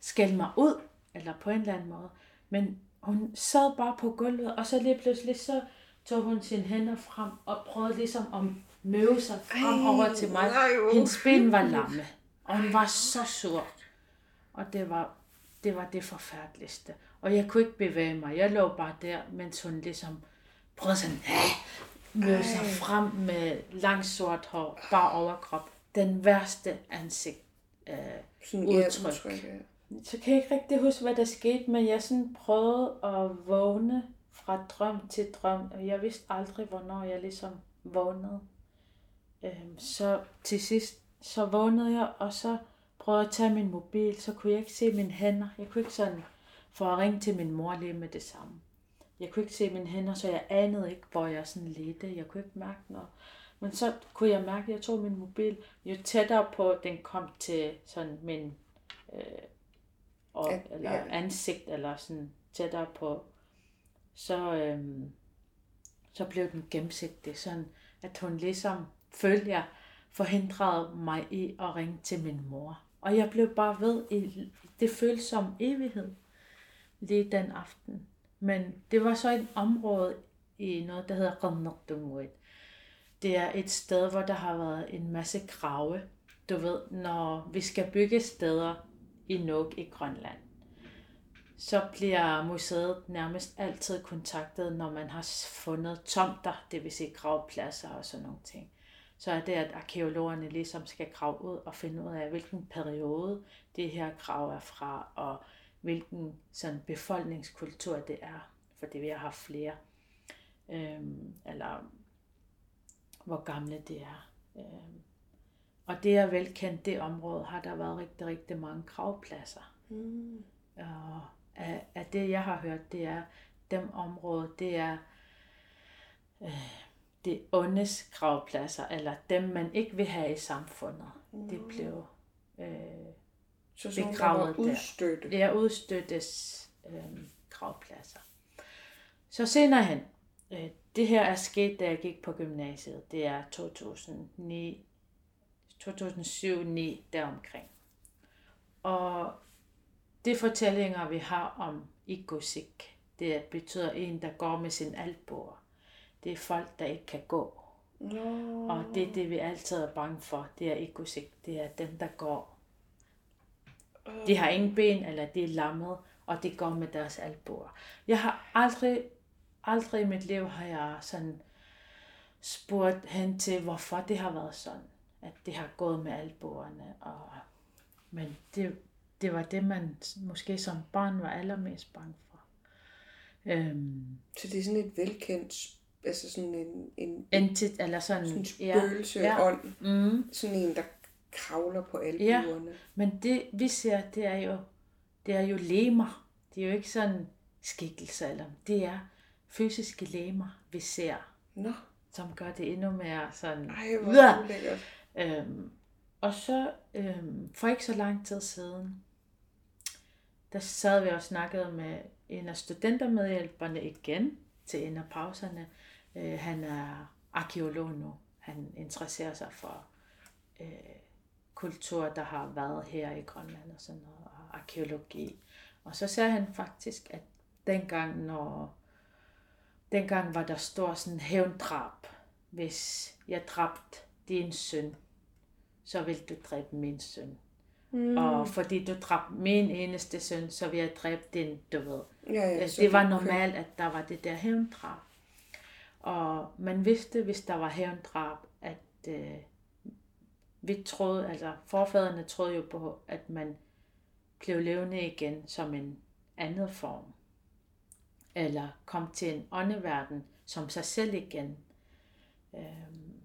skælde mig ud, eller på en eller anden måde. Men hun sad bare på gulvet, og så lige pludselig så tog hun sine hænder frem og prøvede ligesom at møve sig frem Ej, over til mig. nej, hvor Hendes ben var lamme, og hun var så sur. Og det var, det var det forfærdeligste. Og jeg kunne ikke bevæge mig. Jeg lå bare der, mens hun ligesom prøvede sådan, møde sig frem med langt sort hår, bare overkrop. Den værste ansigt. Øh, Sådan, ja, udtryk. udtryk, ja. så kan jeg ikke rigtig huske, hvad der skete, men jeg sådan prøvede at vågne fra drøm til drøm, og jeg vidste aldrig, hvornår jeg ligesom vågnede. Øhm, så til sidst, så vågnede jeg, og så prøvede at tage min mobil, så kunne jeg ikke se mine hænder. Jeg kunne ikke sådan få at ringe til min mor lige med det samme. Jeg kunne ikke se mine hænder, så jeg anede ikke, hvor jeg sådan ledte. Jeg kunne ikke mærke noget. Men så kunne jeg mærke, at jeg tog min mobil. Jo tættere på den kom til sådan min øh, og, Ja, eller ja. ansigt, eller sådan tættere på, så, øhm, så blev den gennemsigtig, sådan at hun ligesom følte, jeg forhindrede mig i at ringe til min mor. Og jeg blev bare ved, i, det føltes som evighed lige den aften. Men det var så et område i noget, der hedder Qamnaqdumuit. Det er et sted, hvor der har været en masse grave. Du ved, når vi skal bygge steder i Nuuk i Grønland, så bliver museet nærmest altid kontaktet, når man har fundet tomter, det vil sige gravpladser og sådan nogle ting. Så er det, at arkeologerne ligesom skal grave ud og finde ud af, hvilken periode det her grav er fra, og hvilken sådan befolkningskultur det er, fordi vi har haft flere, øhm, eller hvor gamle det er. Øhm, og det er velkendt, det område har der været rigtig, rigtig mange gravpladser. Mm. Og af, af det, jeg har hørt, det er, dem områder, det er øh, det ondes gravpladser, eller dem, man ikke vil have i samfundet. Det blev øh, Så sådan nogle, der Begravet var der. det er udstøttes øh, gravpladser. Så senere hen, øh, det her er sket, da jeg gik på gymnasiet. Det er 2009, 2007-9 deromkring. Og de fortællinger, vi har om Igosik, det betyder en, der går med sin albuer. Det er folk, der ikke kan gå. Nå. Og det er det, vi altid er bange for. Det er Igosik. Det er dem, der går. De har ingen ben, eller de er lammet, og de går med deres albuer. Jeg har aldrig, aldrig i mit liv har jeg sådan spurgt hen til, hvorfor det har været sådan. At det har gået med albuerne. Og, men det, det var det, man måske som barn var allermest bange for. Øhm, Så det er sådan et velkendt, altså sådan en, en, entit, eller sådan, sådan en ja, spøgelse ja. ånd. Mm. Sådan en, der kravler på albuerne. Men det vi ser, det er jo, det er jo lemer. Det er jo ikke sådan skikkelser, eller det er fysiske lemer, vi ser, Nå, som gør det endnu mere sådan... ej, hvor Ja. ulækkert. Øhm, og så øhm, for ikke så lang tid siden, der sad vi og snakkede med en af studentermedhjælperne igen til en af pauserne. Øh, han er arkeolog nu. Han interesserer sig for øh, kultur, der har været her i Grønland og sådan noget, og arkeologi. Og så sagde han faktisk, at dengang, når dengang var der stor sådan hævndrab. Hvis jeg dræbte din søn, så vil du dræbe min søn. Mm. Og fordi du dræbte min eneste søn, så vil jeg dræbe din, du ved. Ja, ja, Ja, så det var normalt, at der var det der hævndrab. Og man vidste, hvis der var hævndrab, at øh, vi troede, altså forfædrene troede jo på, at man blev levende igen som en anden form. Eller kom til en åndeverden som sig selv igen. Øhm,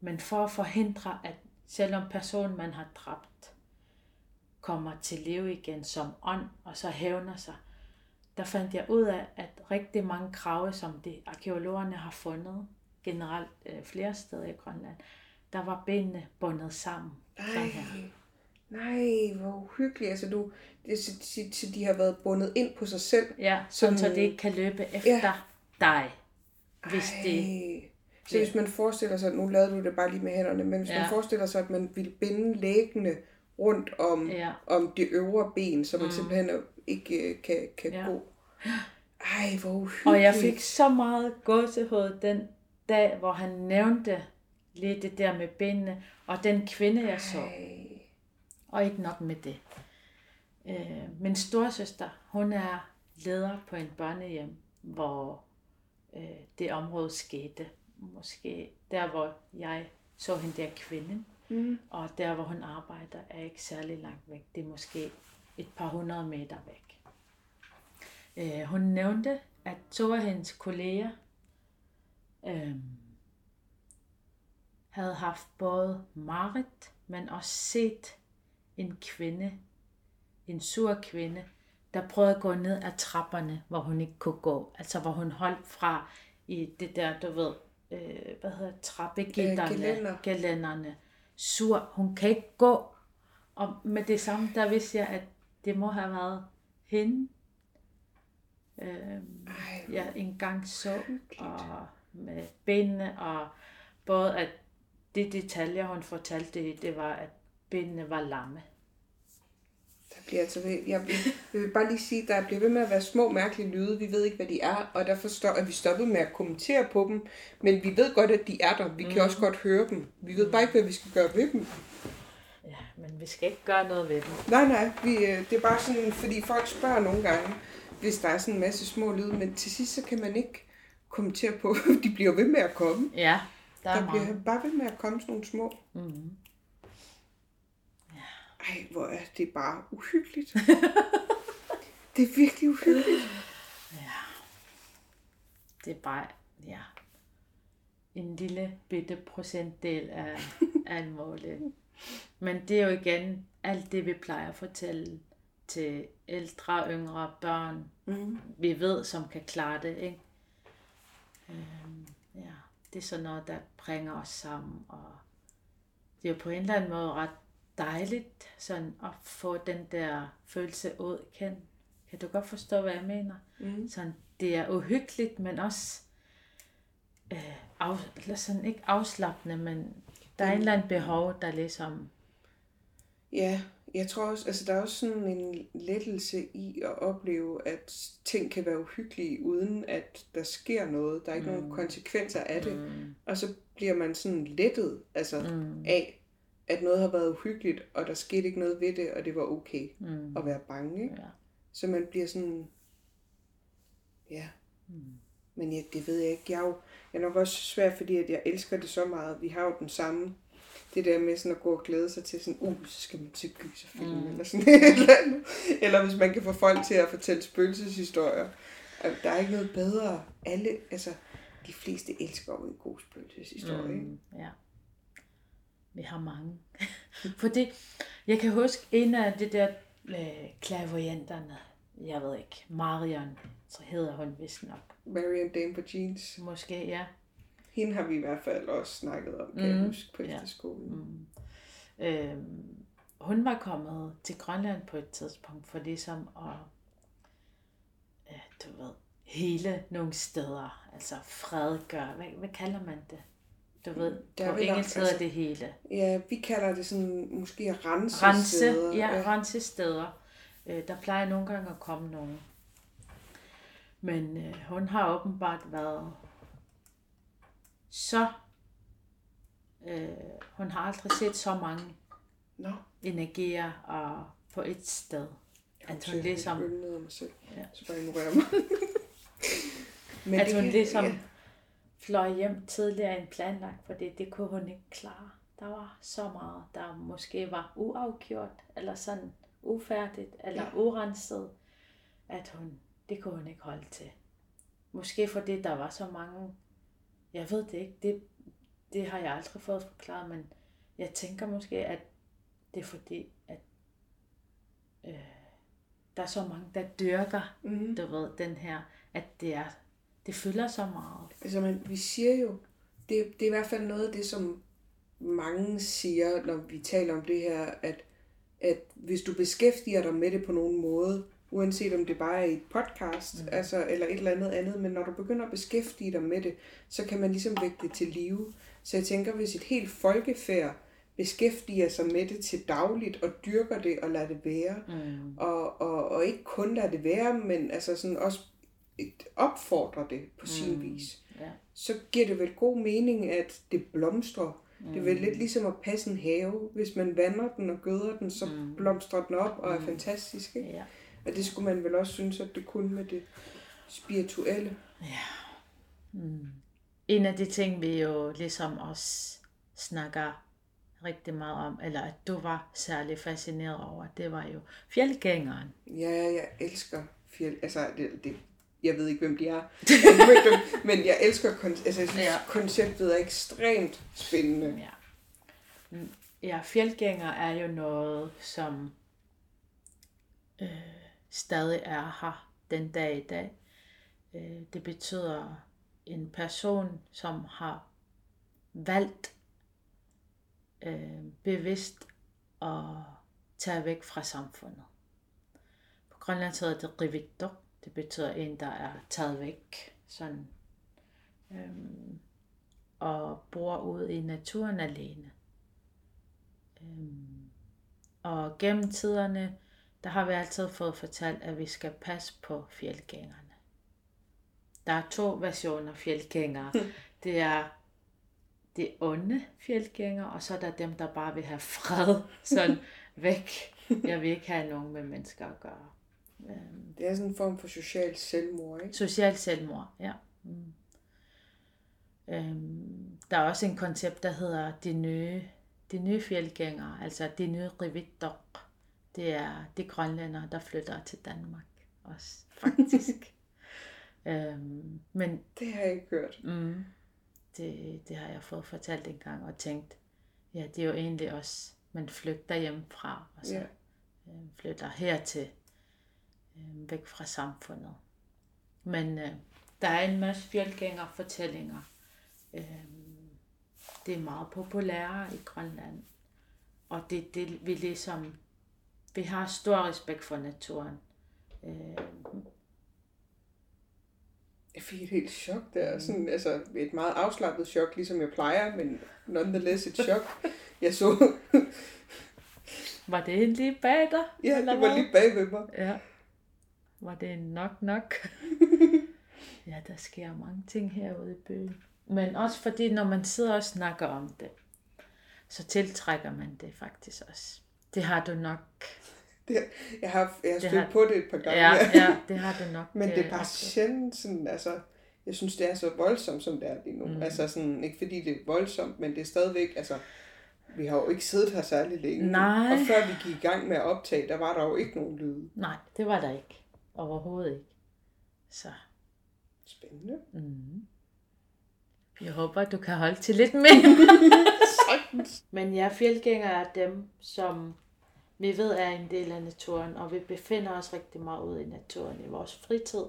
men for at forhindre, at selvom personen, man har dræbt, kommer til leve igen som ånd, og så hævner sig, der fandt jeg ud af, at rigtig mange krave, som de arkeologerne har fundet, generelt øh, flere steder i Grønland, der var benene bundet sammen. Her. Nej, hvor uhyggeligt. Altså, du, det, så, så, de har været bundet ind på sig selv. Ja, sådan, så Sådan- de ikke kan løbe efter Ja. dig, hvis det... Ej. Så hvis man forestiller sig, nu lavede du det bare lige med hænderne, men hvis ja. Man forestiller sig, at man ville binde læggene rundt om, Ja. om det øvre ben, så man mm. simpelthen ikke øh, kan, kan. Ja. gå. Ej, hvor uhyggeligt. Og jeg fik så meget gåsehud den dag, hvor han nævnte lige det der med benene, og den kvinde, jeg så. Og ikke nok med det. Øh, min storsøster, hun er leder på en børnehjem, hvor øh, det område skete. Måske der, hvor jeg så hende der kvinde, Mm. og der, hvor hun arbejder, er ikke særlig langt væk. Det er måske et par hundrede meter væk. Øh, hun nævnte, at to af hendes kolleger øh, havde haft både Marit, men også set en kvinde, en sur kvinde, der prøvede at gå ned ad trapperne, hvor hun ikke kunne gå. Altså hvor hun holdt fra i det der, du ved, øh, hvad hedder trappegitterne, Øh, gelænder. gelænderne. Sur, hun kan ikke gå. Og med det samme, der vidste jeg, at det må have været hende, øh, jeg engang så, og med benene, og både at de detaljer, hun fortalte, det, det var, at benene var lamme. Der bliver altså ved, jeg, vil, jeg vil bare lige sige, der bliver ved med at være små mærkelige lyde. Vi ved ikke, hvad de er, og derfor står, at vi stoppet med at kommentere på dem. Men vi ved godt, at de er der. Vi kan også godt høre dem. Vi ved bare ikke, hvad vi skal gøre ved dem. Ja, men vi skal ikke gøre noget ved dem. Nej, nej, vi, øh, det er bare sådan, fordi folk spørger nogle gange, hvis der er sådan en masse små lyde, men til sidst så kan man ikke kommentere på, [laughs] de bliver ved med at komme. Ja, der er Der bliver meget. bare ved med at komme sådan nogle små. Mm. Ej, hvor er det bare uhyggeligt. [laughs] det er virkelig uhyggeligt. Det er bare, ja, en lille bitte procentdel af, af målet. Men det er jo igen alt det, vi plejer at fortælle til ældre, yngre børn, Mm. vi ved, som kan klare det, ikke? Ja, det er sådan noget, der bringer os sammen, og det er jo på en eller anden måde ret dejligt, sådan at få den der følelse ud. Kan, kan du godt forstå, hvad jeg mener? Mm. Sådan, det er uhyggeligt, men også øh, af, sådan ikke afslappende, men der er en eller anden behov, der ligesom, Ja, jeg tror også, altså der er også sådan en lettelse i at opleve, at ting kan være uhyggelige, uden at der sker noget. Der er ikke mm. nogen konsekvenser af det. mm, Og så bliver man sådan lettet altså, mm, af, at noget har været uhyggeligt, og der skete ikke noget ved det, og det var okay mm, at være bange. Ikke? ja, Så man bliver sådan, ja. mm, Men ja, det ved jeg ikke. Jeg er jo jeg er nok også svær, fordi at jeg elsker det så meget. Vi har jo den samme, det der med sådan at gå og glæde sig til sådan, uh, så skal man til gyserfilm, mm. eller sådan [laughs] et eller andet. Eller hvis man kan få folk til at fortælle spøgelseshistorier. Der er ikke noget bedre. Alle, altså, de fleste elsker jo en god spøgelseshistorie. Mm. ja. Vi har mange. [laughs] Fordi jeg kan huske en af de der øh, klavoyanterne, jeg ved ikke, Marion, så hedder hun vist nok. Marion Dame på jeans. Måske, ja. Hende har vi i hvert fald også snakket om, kan mm. jeg huske, på Ja. efterskolen. Mm. Øhm, hun var kommet til Grønland på et tidspunkt for ligesom at, øh, du ved, hele nogle steder, altså fredgøre, hvad, hvad kalder man det? Du ved, Der er på engelsk hedder altså- det hele. Ja, vi kalder det sådan, måske rense, Rense, steder. ja, rense steder. Øh, der plejer nogle gange at komme nogen. Men øh, hun har åbenbart været så... Øh, hun har aldrig set så mange Nå, energier og på et sted. jeg At hun ligesom, Jeg ned af mig selv, Ja. så bare ignorerer mig. [laughs] Men at det hun ligesom Ja. fløj hjem tidligere end planlagt, fordi det kunne hun ikke klare. der var så meget, der måske var uafgjort, eller sådan ufærdigt, eller ja. urenset, at hun, det kunne hun ikke holde til. Måske fordi der var så mange, jeg ved det ikke, det, det har jeg aldrig fået forklaret, men jeg tænker måske, at det er fordi, at øh, der er så mange, der dyrker, mm. du ved, den her, at det er, det fylder så meget. Altså, man, vi siger jo, det, det er i hvert fald noget af det, som mange siger, når vi taler om det her, at, at hvis du beskæftiger dig med det på nogen måde, uanset om det bare er et podcast, mm. altså, eller et eller andet andet, men når du begynder at beskæftige dig med det, så kan man ligesom vække det til live. Så jeg tænker, hvis et helt folkefærd beskæftiger sig med det til dagligt, og dyrker det og lader det være, mm. og, og, og ikke kun lader det være, men altså sådan også opfordrer det på sin mm. vis, ja. så giver det vel god mening, at det blomstrer. Mm. Det er vel lidt ligesom at passe en have. Hvis man vander den og gøder den, så mm. blomstrer den op og er mm. fantastisk. Ikke? Ja. Og det skulle man vel også synes, at det kunne med det spirituelle. Ja. Mm. En af de ting, vi jo ligesom også snakker rigtig meget om, eller at du var særlig fascineret over, det var jo fjeldgængeren. Ja, jeg elsker fjeld. Altså, det, det, jeg ved ikke, hvem de er, [laughs] men jeg elsker altså, jeg synes, ja. konceptet er ekstremt spændende. Ja. Mm, ja, fjeldgænger er jo noget, som øh, stadig er her den dag i dag. Øh, det betyder en person, som har valgt øh, bevidst at tage væk fra samfundet. På Grønland hedder det rivitto. Det betyder en, der er taget væk. Sådan, øh, og bor ude i naturen alene. Øh, og gennem tiderne, der har vi altid fået fortalt, at vi skal passe på fjeldgængerne. Der er to versioner fjeldgængere. Det er det onde fjeldgængere, og så er der dem, der bare vil have fred sådan [laughs] væk. Jeg vil ikke have nogen med mennesker at gøre. Øhm. Det er sådan en form for social selvmord, ikke? Social selvmord, ja. Mm. Øhm, der er også en koncept, der hedder de nye, de nye fjeldgængere, altså de nye rivitter. Det er de grønlændere, der flytter til Danmark også, faktisk. [laughs] øhm, men, det har jeg ikke hørt. Mm, det, det har jeg fået fortalt en gang og tænkt, ja, det er jo egentlig også, man flygter hjemmefra, og så ja. øh, flytter hertil, øh, væk fra samfundet. Men øh, der er en masse fjeldgængerfortællinger. Øh, det er meget populære i Grønland. Og det det, vi ligesom, vi har stor respekt for naturen. Øh, jeg fik et helt chok der. Sådan, altså et meget afslappet chok, ligesom jeg plejer, men nonetheless et chok. [laughs] Jeg så... var det lige bag dig? Ja, eller det var lige bag ved mig. Ja. Var det en nok nok? [laughs] ja, der sker mange ting herude i byen. Men også fordi, når man sidder og snakker om det, så tiltrækker man det faktisk også. Det har du nok det, jeg har, jeg har stødt har, på det et par gange. Ja, [laughs] ja, det har du nok. Men det er bare sjældent sådan, altså, jeg synes, det er så voldsomt, som det er lige nu. Mm. Altså sådan, ikke fordi det er voldsomt, men det er stadigvæk, altså, vi har jo ikke siddet her særlig længe. Nej. Og før vi gik i gang med at optage, der var der jo ikke nogen lyde. Nej, det var der ikke. Overhovedet ikke. Så. Spændende. Mm. Jeg håber, du kan holde til lidt mere. [laughs] Men jeg fjeldgænger er dem, som vi ved er en del af naturen, og vi befinder os rigtig meget ude i naturen i vores fritid.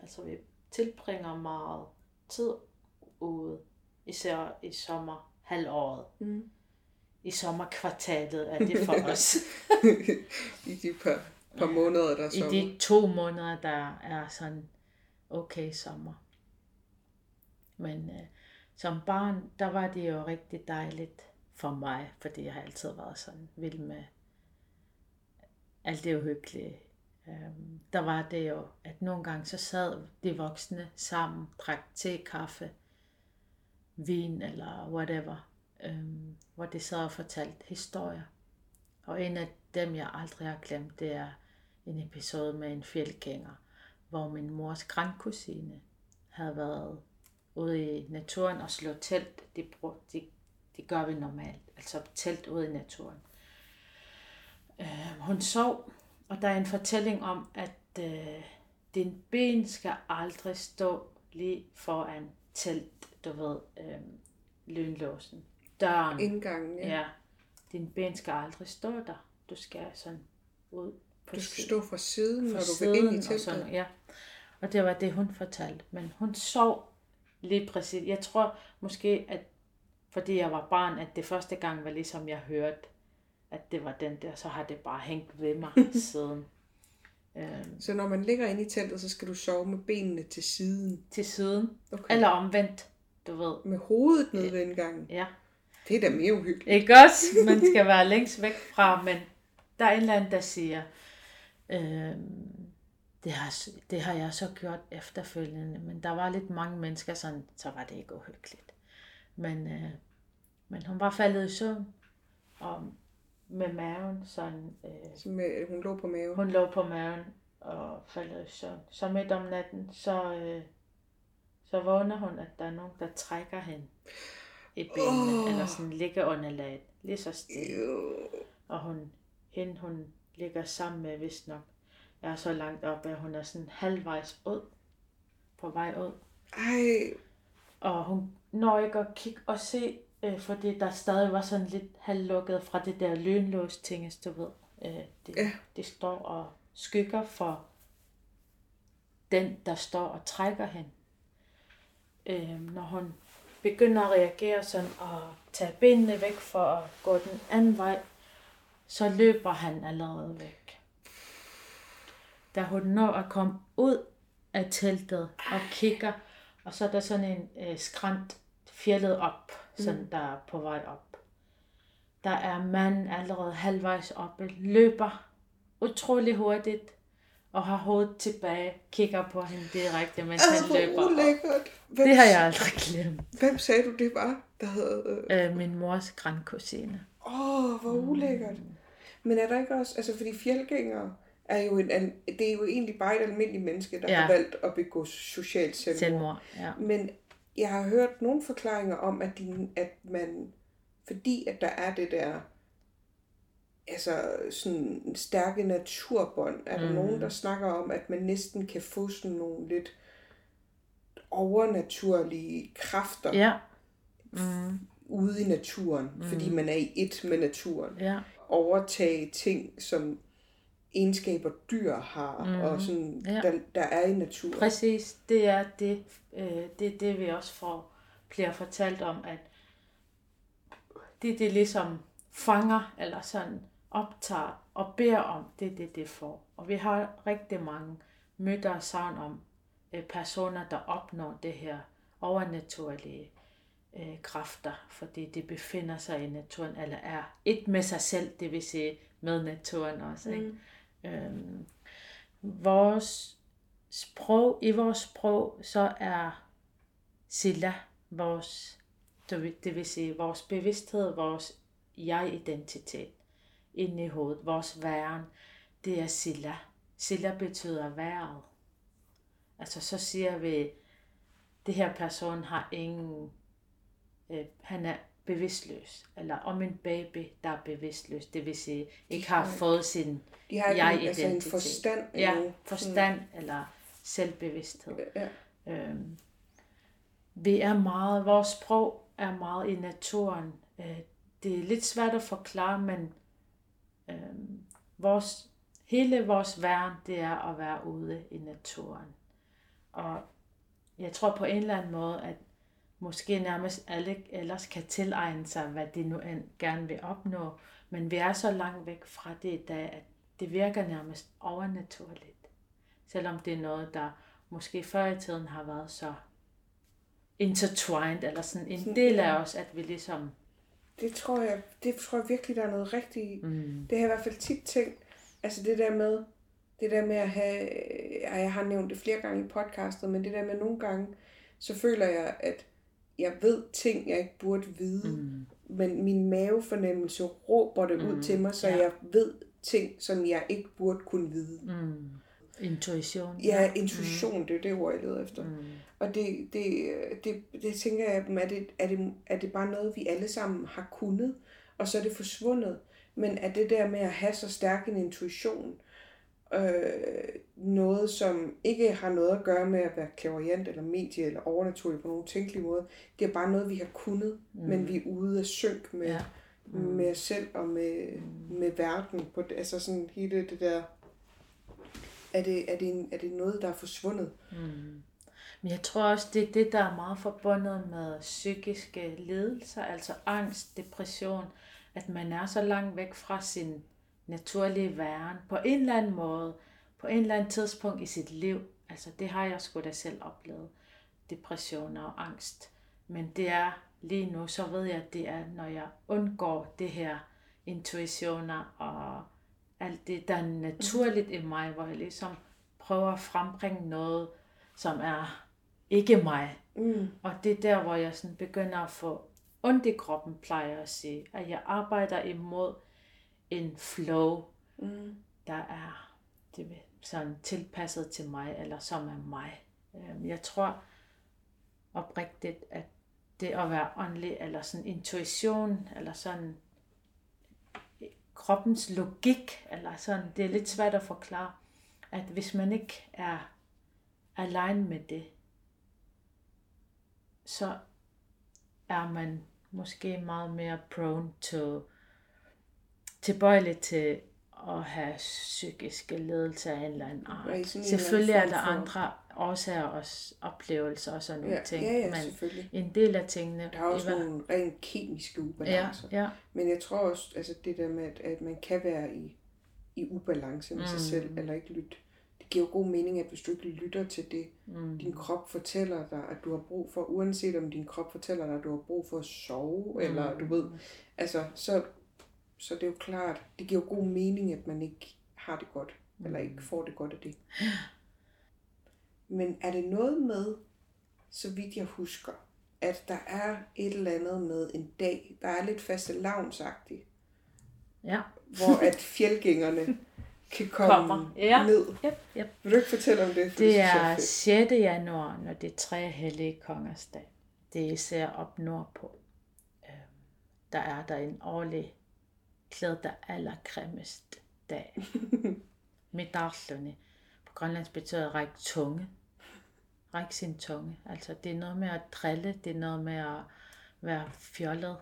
Altså vi tilbringer meget tid ude, især i sommerhalvåret. Mm. I sommerkvartalet er det for [laughs] os. I de par, par måneder, der er sommer. I de to måneder, der er sådan okay sommer. Men øh, som barn, der var det jo rigtig dejligt for mig, fordi jeg har altid været sådan vild med alt det uhyggelige. Øhm, der var det jo, at nogle gange så sad de voksne sammen, drak te, kaffe, vin eller whatever, øhm, hvor de sad og fortalte historier. Og en af dem, jeg aldrig har glemt, det er en episode med en fjeldgænger, hvor min mors grandkusine havde været ude i naturen og slået telt. De, de det gør vi normalt, altså telt ude i naturen. Øh, hun sov, og der er en fortælling om, at øh, din ben skal aldrig stå lige foran telt, du ved, øh, lynlåsen. Døren. Indgangen, ja. Ja. Din ben skal aldrig stå der. Du skal sådan ud på Du skal siden- stå fra siden, når fra du vil ind i siden og teltet. sådan, ja. Og det var det, hun fortalte. Men hun sov lige præcis. Jeg tror måske, at fordi jeg var barn, at det første gang var ligesom jeg hørte, at det var den der, så har det bare hængt ved mig [laughs] siden. Øhm, Så når man ligger inde i teltet, så skal du sove med benene til siden. til siden. Okay. Eller omvendt, du ved. Med hovedet nede ved indgangen. Ja. Det er da mere uhyggeligt. Ikke også? Man skal være længst væk fra, men der er en eller anden, der siger, øhm, det, har, det har jeg så gjort efterfølgende, men der var lidt mange mennesker, sådan, så var det ikke uhyggeligt. Men, øh, men hun var faldet i søvn, og med maven sådan, øh, Så med, hun lå på maven. hun lå på maven og faldet i søvn. Så midt om natten, så, øh, så vågner hun, at der er nogen, der trækker hende i benene, oh. eller sådan ligger under laget, lige så stille. Ew. Og hun, hende hun ligger sammen med, vist nok, er så langt op, at hun er sådan halvvejs ud, på vej ud. Ej, Og hun når ikke at kigge og se, øh, fordi der stadig var sådan lidt halvlukket fra det der lynlås ting, du ved. Øh, det, Ja. det står og skygger for den, der står og trækker hende. Øh, når hun begynder at reagere sådan og tage benene væk for at gå den anden vej, så løber han allerede væk. Da hun når at komme ud af teltet og kigger, og så er der sådan en øh, skrant fjellet op, sådan mm. der er på vej op. Der er manden allerede halvvejs oppe, løber utrolig hurtigt, og har hovedet tilbage, kigger på hende direkte, mens Ej, han løber op. ulækkert. Hvem, Det har jeg aldrig glemt. Hvem sagde du det var, der havde... Øh, Øh, min mors grandkusine. Åh, oh, hvor ulækkert. Men er der ikke også... Altså, fordi fjeldgængere er jo en... Det er jo egentlig bare et almindeligt menneske, der. Ja. har valgt at begå socialt selvmord. Selvmord, ja. Men jeg har hørt nogle forklaringer om, at, de, at man... Fordi at der er det der... Altså, sådan stærke naturbånd, er der Mm. nogen, der snakker om, at man næsten kan få sådan nogle lidt overnaturlige kræfter Ja. Mm, ude i naturen, mm. fordi man er i et med naturen. ja. Overtage ting, som egenskaber dyr har, mm. og sådan, Ja. der, der er i naturen. Præcis, det er det, øh, det, det vi også får, bliver fortalt om, at det, det ligesom fanger, eller sådan optager og beder om, det det, det får. Og vi har rigtig mange myter og savn om øh, personer, der opnår det her overnaturlige øh, kræfter, fordi de befinder sig i naturen, eller er et med sig selv, det vil sige med naturen også. Ikke? Øhm, vores sprog, i vores sprog, så er silla vores, det vil, det sige vores bevidsthed, vores jeg-identitet inde i hovedet, vores væren, det er silla. Silla betyder været. Altså så siger vi, det her person har ingen, øh, han er bevidstløs, eller om en baby, der er bevidstløs, det vil sige, ikke har fået sin De har ikke en, altså en jeg-identitet. forstand Ja, forstand eller selvbevidsthed. Ja. Øhm, vi er meget, vores sprog er meget i naturen. Øh, det er lidt svært at forklare, men øhm, vores, hele vores væren, det er at være ude i naturen. Og jeg tror på en eller anden måde, at måske nærmest alle ellers kan tilegne sig, hvad de nu end gerne vil opnå. Men vi er så langt væk fra det i dag, at det virker nærmest overnaturligt. Selvom det er noget, der måske før i tiden har været så intertwined, eller sådan en del af os, at vi ligesom... Det tror jeg, det tror jeg virkelig, der er noget rigtigt. Mm. Det har jeg i hvert fald tit tænkt. Altså det der med, det der med at have, ja, jeg har nævnt det flere gange i podcastet, men det der med nogle gange, så føler jeg, at jeg ved ting, jeg ikke burde vide, mm. men min mavefornemmelse råber det ud til mig, så ja. jeg ved ting, som jeg ikke burde kunne vide. Mm, Intuition. Ja, intuition, mm. det er det ord, jeg leder efter. Mm. Og det, det, det, det tænker jeg, er det, er, det, er det bare noget, vi alle sammen har kunnet, og så er det forsvundet? Men er det der med at have så stærk en intuition, øh, noget, som ikke har noget at gøre med at være klaverjant eller medie eller overnaturlig på nogen tænkelig måde. Det er bare noget, vi har kunnet, mm. men vi er ude af synk med, ja. mm. med os selv og med, mm. med verden. På altså sådan hele det der... Er det, er, det en, er det noget, der er forsvundet? Mm. Men jeg tror også, det er det, der er meget forbundet med psykiske lidelser, altså angst, depression, at man er så langt væk fra sin naturlige væren på en eller anden måde, på en eller anden tidspunkt i sit liv. Altså det har jeg sgu da selv oplevet. Depression og angst. Men det er lige nu, så ved jeg, at det er, når jeg undgår det her intuitioner og alt det, der er naturligt i mig, hvor jeg ligesom prøver at frembringe noget, som er ikke mig. Mm. Og det er der, hvor jeg sådan begynder at få ondt i kroppen, plejer jeg at sige. At jeg arbejder imod en flow, mm. der er det, sådan tilpasset til mig, eller som er mig. Øhm, jeg tror oprigtigt, at det at være åndelig, eller sådan intuition, eller sådan kroppens logik, eller sådan, det er lidt svært at forklare, at hvis man ikke er alene med det, så er man måske meget mere prone to tilbøjelig til at have psykiske ledelser af en eller anden art. Selvfølgelig er der andre årsager og oplevelser og sådan nogle ja, ting, ja, ja, men en del af tingene... Der er også nogle rent kemiske ubalancer. Ja, ja. Men jeg tror også, altså det der med, at, at man kan være i, i ubalance med mm. sig selv, eller ikke lytte. Det giver jo god mening, at hvis du ikke lytter til det, mm. din krop fortæller dig, at du har brug for, uanset om din krop fortæller dig, at du har brug for at sove, mm. eller du ved, altså så så det er jo klart, det giver jo god mening, at man ikke har det godt, mm. eller ikke får det godt af det. Men er det noget med, så vidt jeg husker, at der er et eller andet med en dag, der er lidt faste lavnsagtigt. Ja. hvor at [laughs] fjeldgængerne kan komme Kommer. Ja. ned. Yep, yep. Vil du ikke fortælle om det? Det, det er 6. januar, når det er tre hellige kongers dag. Det er især op nordpå. Øhm, der er der en årlig der allergrimmest dag. [laughs] Medalerne. På grønlandsk betyder række tunge. Række sin tunge. Altså det er noget med at drille, det er noget med at være fjollet,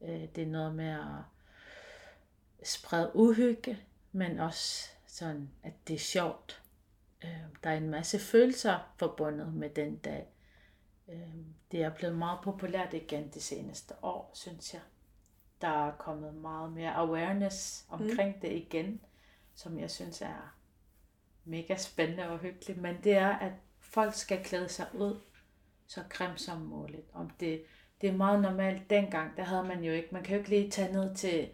øh, det er noget med at sprede uhygge, men også sådan, at det er sjovt. Øh, der er en masse følelser forbundet med den dag. Øh, det er blevet meget populært igen det seneste år, synes jeg der er kommet meget mere awareness omkring mm. det igen, som jeg synes er mega spændende og hyggeligt. Men det er, at folk skal klæde sig ud så grimt som muligt. Om det, det er meget normalt dengang, der havde man jo ikke, man kan jo ikke lige tage ned til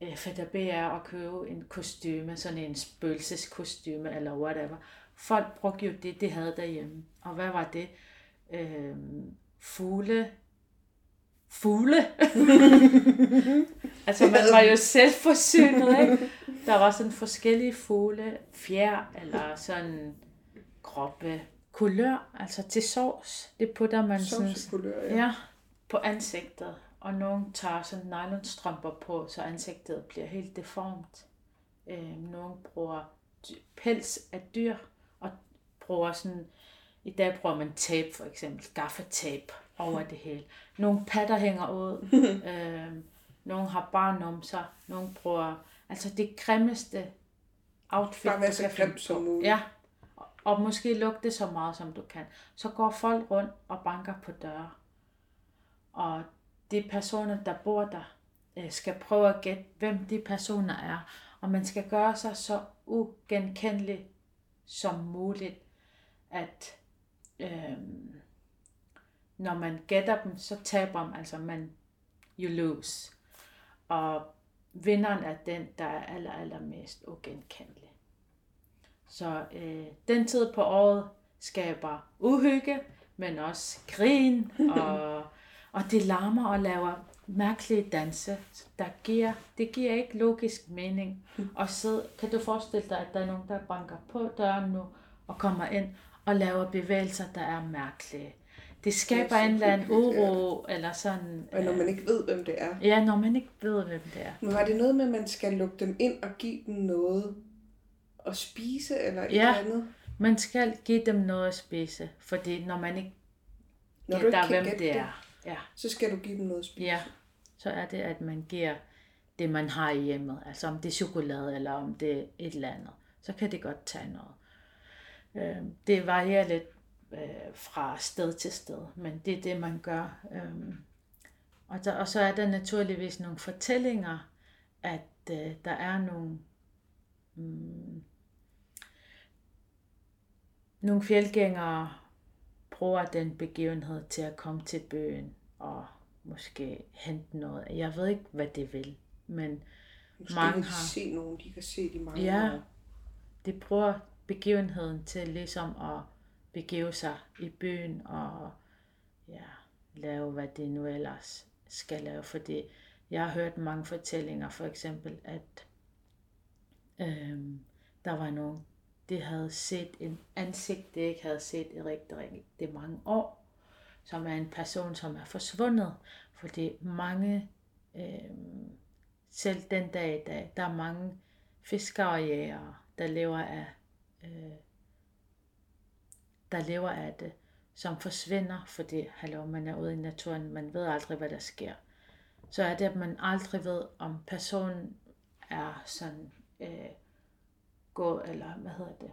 øh, FDBR og købe en kostyme, sådan en spøgelseskostyme eller whatever. Folk brugte jo det, de havde derhjemme. Og hvad var det? Øh, fugle, fugle. [laughs] altså man var jo selvforsynet, ikke? Der var sådan forskellige fugle, fjer eller sådan groppe kulør, altså til sovs. Det putter man sådan, kulør, ja. ja. på ansigtet. Og nogen tager sådan nylonstrømper på, så ansigtet bliver helt deformt. Øh, nogen bruger pels af dyr, og bruger sådan, i dag bruger man tape for eksempel, gaffatape over det hele. Nogle patter hænger ud, [laughs] øh, nogle har bare numser, nogle bruger, altså det grimmeste outfit, bare være så grimt som muligt. Ja, og måske lugte så meget, som du kan. Så går folk rundt og banker på døre. Og de personer, der bor der, øh, skal prøve at gætte, hvem de personer er. Og man skal gøre sig så ugenkendelig som muligt, at øh, når man gætter dem, så taber man, altså man, you lose. Og vinderen er den, der er aller, aller mest ugenkendelig. Så øh, den tid på året skaber uhygge, men også grin, [laughs] og, og det larmer og laver mærkelige danse, der giver, det giver ikke logisk mening. [laughs] Og så kan du forestille dig, at der er nogen, der banker på døren nu, og kommer ind og laver bevægelser, der er mærkelige. Det skaber en eller anden uro, eller sådan... Og når man ikke ved, hvem det er. Ja, når man ikke ved, hvem det er. Men var det noget med, at man skal lukke dem ind og give dem noget at spise, eller et Ja. eller andet? Man skal give dem noget at spise, fordi når man ikke Når du ikke gætter, kan hvem det det, er, ja, så skal du give dem noget at spise. ja, så er det, at man giver det, man har i hjemmet. Altså om det er chokolade, eller om det er et eller andet. Så kan det godt tage noget. Øh, det varierer lidt øh, fra sted til sted, men det er det, man gør. Øh, og, der, og så er der naturligvis nogle fortællinger, at øh, der er nogle, mm, nogle fjeldgængere bruger den begivenhed til at komme til bøen og måske hente noget. Jeg ved ikke, hvad det vil, men Måske mange vil har- se nogen, de kan se de mange Ja. år. de bruger begivenheden til ligesom at begive sig i byen og ja, lave, hvad det nu ellers skal lave. Fordi jeg har hørt mange fortællinger, for eksempel, at øhm, der var nogen, de havde set en ansigt, de ikke havde set i rigtig, rigtig mange år, som er en person, som er forsvundet. Fordi mange, øhm, selv den dag i dag, der er mange fiskere og jæger, der lever af, øh, der lever af det, som forsvinder, fordi hallo, man er ude i naturen, man ved aldrig, hvad der sker. Så er det, at man aldrig ved, om personen er sådan øh, gå, eller hvad hedder det,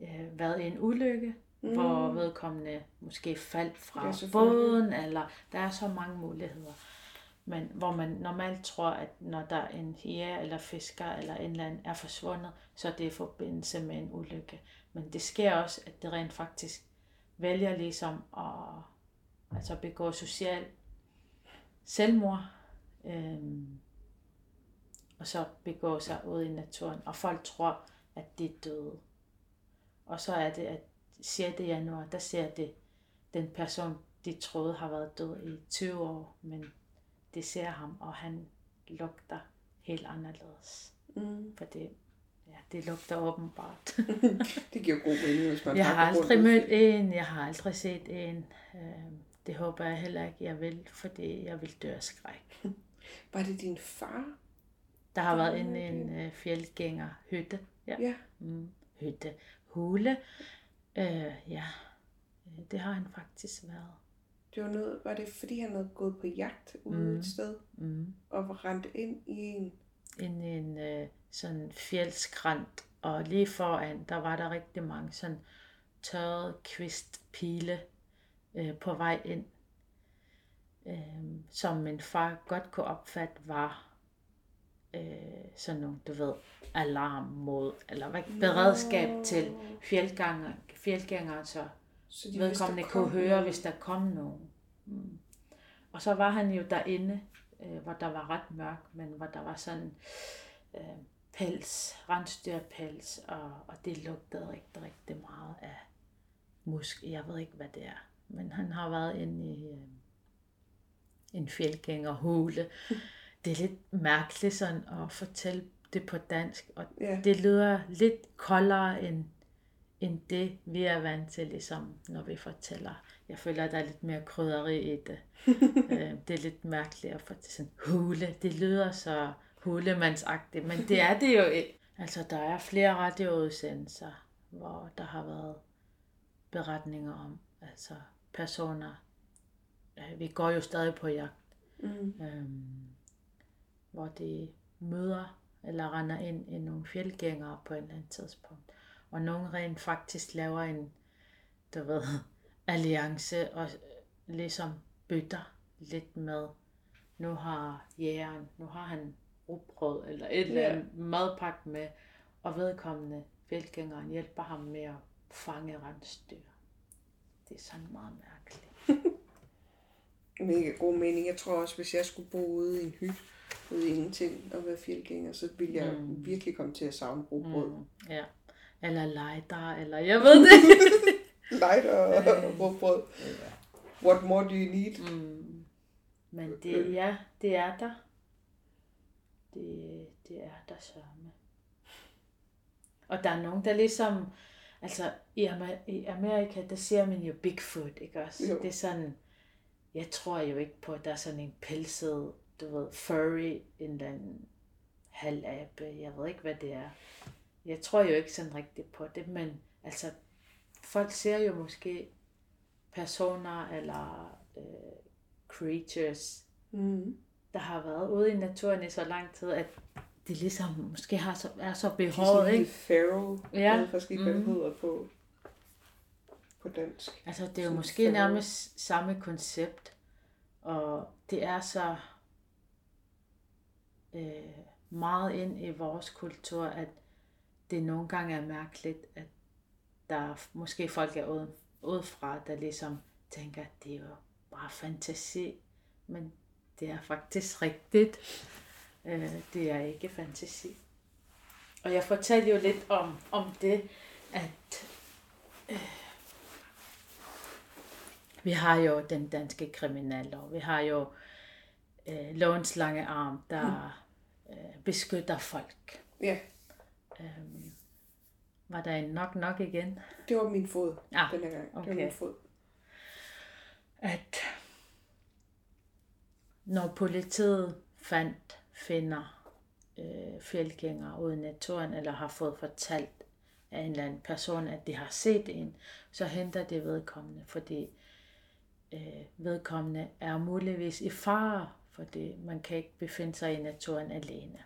øh, været i en ulykke, mm. hvor vedkommende måske faldt fra Ja, båden, eller der er så mange muligheder. Men hvor man normalt tror, at når der er en jæger eller fisker eller en eller anden er forsvundet, så er det i forbindelse med en ulykke. Men det sker også, at det rent faktisk vælger ligesom at altså begå social selvmord, øhm, og så begå sig ud i naturen. Og folk tror, at det er døde. Og så er det, at 6. januar, der ser det den person, de troede har været død i 20 år, men de ser ham, og han lugter helt anderledes. Mm. For det, ja, det lugter åbenbart. [laughs] Det giver god mening, hvis man jeg har aldrig mødt en, jeg har aldrig set en. Øh, det håber jeg heller ikke, jeg vil, fordi jeg vil dø af skræk. [laughs] Var det din far? Der har været en, det. en øh, fjeldgænger hytte. Ja. Ja. Mm, hytte. Hule. Øh, ja, Øh, det har han faktisk været. Det var noget, var det fordi han havde gået på jagt ude Mm. et sted Mm. og var rendt ind i en? i en øh, sådan fjeldskrant, og lige foran, der var der rigtig mange sådan tørrede kvistpile øh, på vej ind, øh, som min far godt kunne opfatte var øh, sådan nogle, du ved, alarm mod, eller hvad, beredskab til fjeldgængere, fjeldgængere, så Så de vidste, vedkommende der kunne høre, nogen. hvis der kom nogen. Mm. Og så var han jo derinde, øh, hvor der var ret mørkt, men hvor der var sådan øh, pels, rensdyrpels, og, og det lugtede rigtig, rigtig meget af musk. Jeg ved ikke, hvad det er. Men han har været inde i øh, en fjeldgængerhule. [laughs] Det er lidt mærkeligt sådan at fortælle det på dansk, og Ja. det lyder lidt koldere end, end det, vi er vant til, ligesom, når vi fortæller. Jeg føler, at der er lidt mere krydderi i det. [laughs] Øh, det er lidt mærkeligt at fortælle sådan, hule. Det lyder så hulemandsagtigt, men det er det jo ikke. Altså, der er flere radioudsendelser, hvor der har været beretninger om altså personer. Øh, Vi går jo stadig på jagt Mm. øhm, hvor de møder eller render ind i nogle fjeldgængere på et eller andet tidspunkt. Og nogen rent faktisk laver en, du ved, [laughs] alliance og øh, ligesom bytter lidt med, nu har jægeren, nu har han rugbrød eller et eller andet madpakke med, og vedkommende fjeldgængeren hjælper ham med at fange rensdyr. Det er sådan meget mærkeligt. [laughs] Mega god mening. Jeg tror også, hvis jeg skulle bo ude i en hytte, ude i ingenting og være fjeldgænger, så ville jeg Mm. virkelig komme til at savne rugbrød. Mm, ja. Eller lejder, eller jeg ved det. Light [laughs] og rugbrød. What more do you need? mm. Men det, ja, det er der. Det, det er der sørme. Og der er nogen, der ligesom, altså i, Amer- i Amerika, der ser man jo Bigfoot, ikke også? Jo. Det er sådan, jeg tror jo ikke på, at der er sådan en pelset, du ved, furry, en eller anden halvabe, jeg ved ikke, hvad det er. Jeg tror jo ikke sådan rigtigt på det, men altså, folk ser jo måske personer eller øh, creatures, Mm. der har været ude i naturen i så lang tid, at de ligesom måske har så, er så behåret, ikke? feral. Ja. Jeg faktisk ikke, hvad Mhm. hedder på, på dansk. Altså, det er jo Sådan måske feral. nærmest samme koncept, og det er så øh, meget ind i vores kultur, at det nogle gange er mærkeligt, at der er måske folk er ude, udefra, der ligesom tænker, at det er jo bare fantasi, men det er faktisk rigtigt. Øh, det er ikke fantasi. Og jeg fortalte jo lidt om, om det, at Vi har jo den danske kriminallov. Vi har jo øh, lovens lange arm, der øh, beskytter folk. Ja, Øhm, var der en nok nok igen? det var min fod Ah, den her gang. Det var okay. min fod. At når politiet fandt, finder øh, fjeldgængere ude i naturen, eller har fået fortalt af en eller anden person, at de har set en, så henter det vedkommende, fordi øh, vedkommende er muligvis i fare, fordi man kan ikke befinde sig i naturen alene.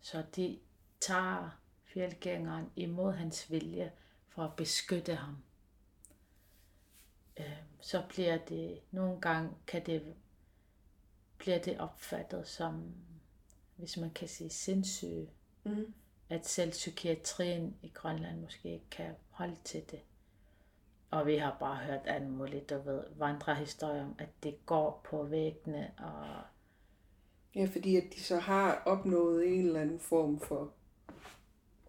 Så de tager fjeldgængeren imod hans vilje for at beskytte ham. Øh, så bliver det, nogle gange kan det, bliver det opfattet som, hvis man kan sige sindssyge, Mm. at selv psykiatrien i Grønland måske ikke kan holde til det. Og vi har bare hørt alt muligt, du ved, vandrehistorier om, at det går på væggene, og Ja, fordi at de så har opnået en eller anden form for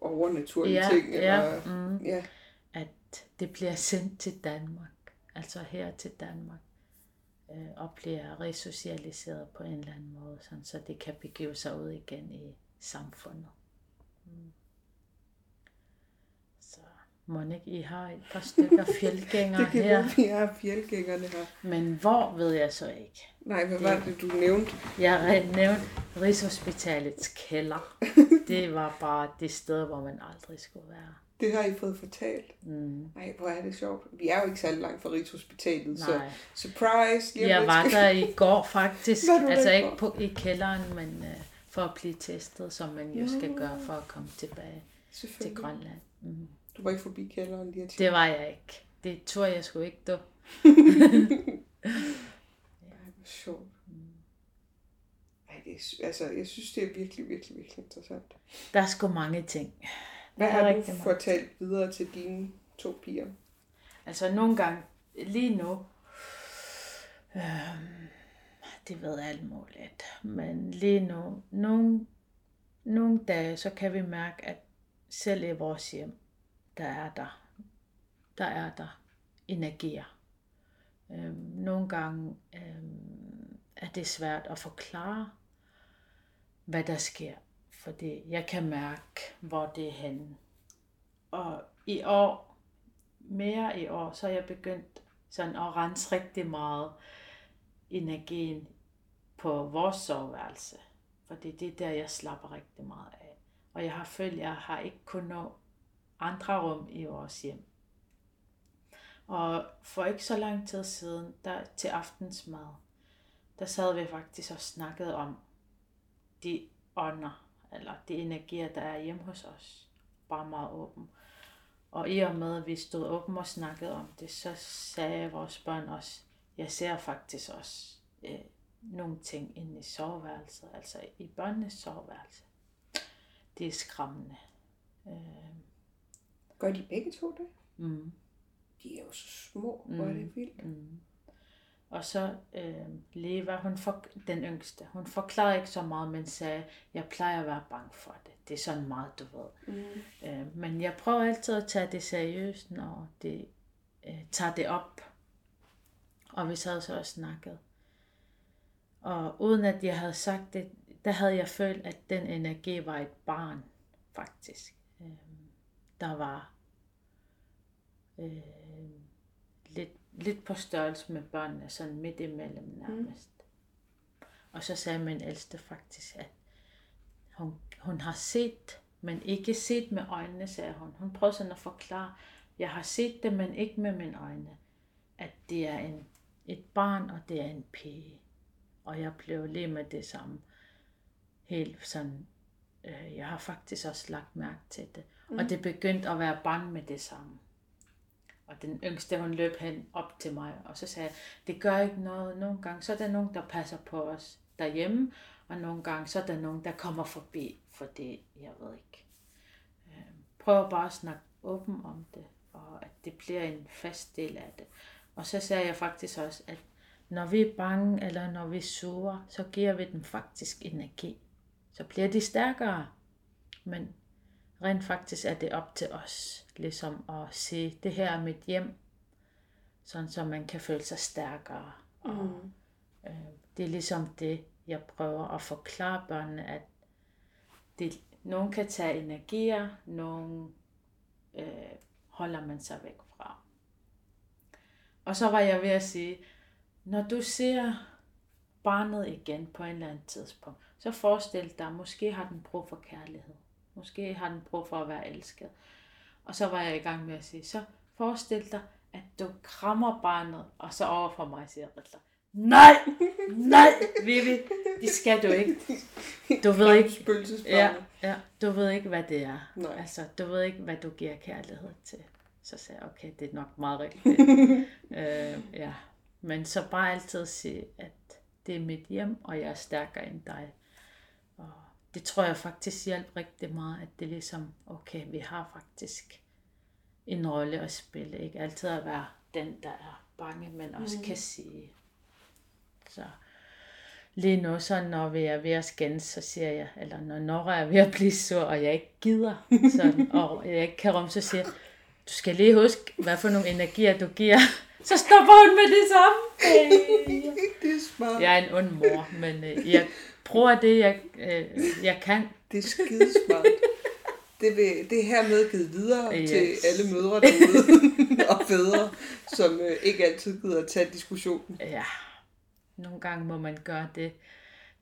overnaturlige ja, ting. ja, Eller, mm, ja. at det bliver sendt til Danmark, altså her til Danmark, øh, og bliver resocialiseret på en eller anden måde, sådan, så det kan begive sig ud igen i samfundet. Mm. Så Monik, I har et par stykker fjeldgængere [laughs] Det kan her, være, vi er fjeldgængerne her. men hvor ved jeg så ikke. Nej, hvad var det, du nævnte? Jeg har nævnt Rigshospitalets kælder. [laughs] Det var bare det sted, hvor man aldrig skulle være. Det har I fået fortalt. Mm. Nej, hvor er det sjovt. Vi er jo ikke særlig langt fra Rigshospitalet, så Nej. surprise. lige Jeg var der i [laughs] går faktisk. Altså ikke på, i kælderen, men uh, for at blive testet, som man jo skal gøre for at komme tilbage til. Grønland. Mm. Du var ikke forbi kælderen lige til. Det var jeg ikke. Det tror jeg sgu ikke, du. [laughs] Ej, hvor sjovt. Ej, det er, altså, jeg synes, det er virkelig, virkelig, virkelig interessant. Der er sgu mange ting. Hvad har du mange fortalt videre til dine to piger? Altså nogle gange, lige nu, øhm, det ved alt muligt, men lige nu, nogle, nogle dage, så kan vi mærke, at selv i vores hjem, der er der, der er der energier. Øhm, nogle gange øhm, er det svært at forklare, hvad der sker, fordi jeg kan mærke, hvor det er henne. Og i år, mere i år, så er jeg begyndt sådan at rense rigtig meget energien på vores soveværelse. Fordi det er der, jeg slapper rigtig meget af. Og jeg har følt, at jeg har ikke kunnet nå andre rum i vores hjem. Og for ikke så lang tid siden, der til aftensmad, der sad vi faktisk og snakkede om de ånder, eller de energier, der er hjemme hos os. Bare meget åben. Og i og med, at vi stod åben og snakkede om det, så sagde vores børn også, jeg ser faktisk også øh, nogle ting inde i soveværelset, altså i børnenes soveværelse. Det er skræmmende. Øh, Gør de begge to det? mm. De er jo så små. Hvor er det vildt. Mm. Og så øh, Leva, hun for, den yngste, hun forklarede ikke så meget, men sagde, jeg plejer at være bange for det. Det er sådan meget, du ved. Mm. Øh, men jeg prøver altid at tage det seriøst, når det øh, tager det op. Og vi sad så og snakkede. Og uden at jeg havde sagt det, der havde jeg følt, at den energi var et barn, faktisk. Øh, der var øh, lidt, lidt på størrelse med børnene, sådan midt imellem nærmest. Mm. Og så sagde min ældste faktisk, at hun, hun har set, men ikke set med øjnene, sagde hun. Hun prøvede sådan at forklare, jeg har set det, men ikke med mine øjne. At det er en, et barn, og det er en pige. Og jeg blev lige med det samme. Helt sådan, øh, jeg har faktisk også lagt mærke til det. Mm. Og det begyndte at være bange med det samme. Og den yngste, hun løb hen op til mig, og så sagde jeg, det gør ikke noget. Nogle gange, så er der nogen, der passer på os derhjemme, og nogle gange, så er der nogen, der kommer forbi, for det, jeg ved ikke. Øhm, prøv bare at snakke åben om det, og at det bliver en fast del af det. Og så sagde jeg faktisk også, at når vi er bange, eller når vi sover, så giver vi dem faktisk energi. Så bliver de stærkere. Men rent faktisk er det op til os, ligesom at se, det her er mit hjem, sådan så man kan føle sig stærkere. Mm. Og, øh, det er ligesom det, jeg prøver at forklare børnene, at det, nogen kan tage energier, nogen øh, holder man sig væk fra. Og så var jeg ved at sige, når du ser barnet igen på en eller anden tidspunkt, så forestil dig, måske har den brug for kærlighed. Måske har den brug for at være elsket. Og så var jeg i gang med at sige, så forestil dig, at du krammer barnet, og så over for mig siger Ritter, nej, nej, Vivi, det skal du ikke. Du ved ikke, ja, ja, du ved ikke, hvad det er. Nej. Altså, du ved ikke, hvad du giver kærlighed til. Så sagde jeg, okay, det er nok meget rigtigt. [laughs] øh, ja. Men så bare altid sige, at det er mit hjem, og jeg er stærkere end dig. Det tror jeg faktisk hjælper rigtig meget, at det er ligesom, okay, vi har faktisk en rolle at spille. Ikke altid at være den, der er bange, men også mm. kan sige. Så lige nu, så når vi er ved at skændes, så siger jeg, eller når Nora er ved at blive sur, og jeg ikke gider, sådan, [laughs] og jeg ikke kan rumme, så siger jeg, du skal lige huske, hvad for nogle energier du giver. Så stopper hun med det samme. det er smart. Jeg er en ond mor, men øh, jeg prøver det, jeg, øh, jeg kan. Det er skidesmart. Det, vil, det er hermed givet videre yes. til alle mødre derude [laughs] og fædre, som øh, ikke altid gider at tage diskussionen. Ja, nogle gange må man gøre det,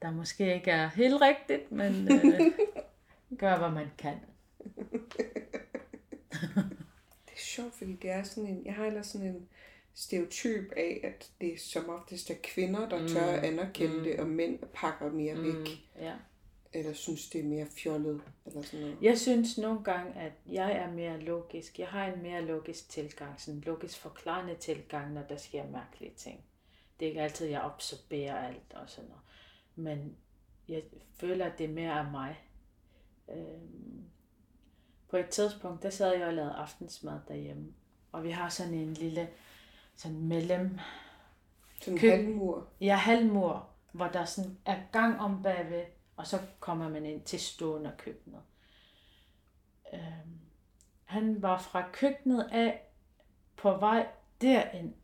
der måske ikke er helt rigtigt, men øh, gør, hvad man kan. det er sjovt, fordi det er sådan en, jeg har ellers sådan en stereotyp af, at det er som oftest er kvinder, der tør at mm. anerkende mm. det, og mænd pakker mere mm. væk. Ja. Eller synes, det er mere fjollet, eller sådan noget. Jeg synes nogle gange, at jeg er mere logisk. Jeg har en mere logisk tilgang, sådan en logisk forklarende tilgang, når der sker mærkelige ting. Det er ikke altid, jeg absorberer alt og sådan noget. Men jeg føler, at det er mere af mig. Øhm, på et tidspunkt, der sad jeg og lavede aftensmad derhjemme. Og vi har sådan en lille sådan mellem... Sådan en halvmur? Ja, halvmur, hvor der sådan er gang om bagved, og så kommer man ind til stående køkkenet. Øhm, han var fra køkkenet af på vej derind,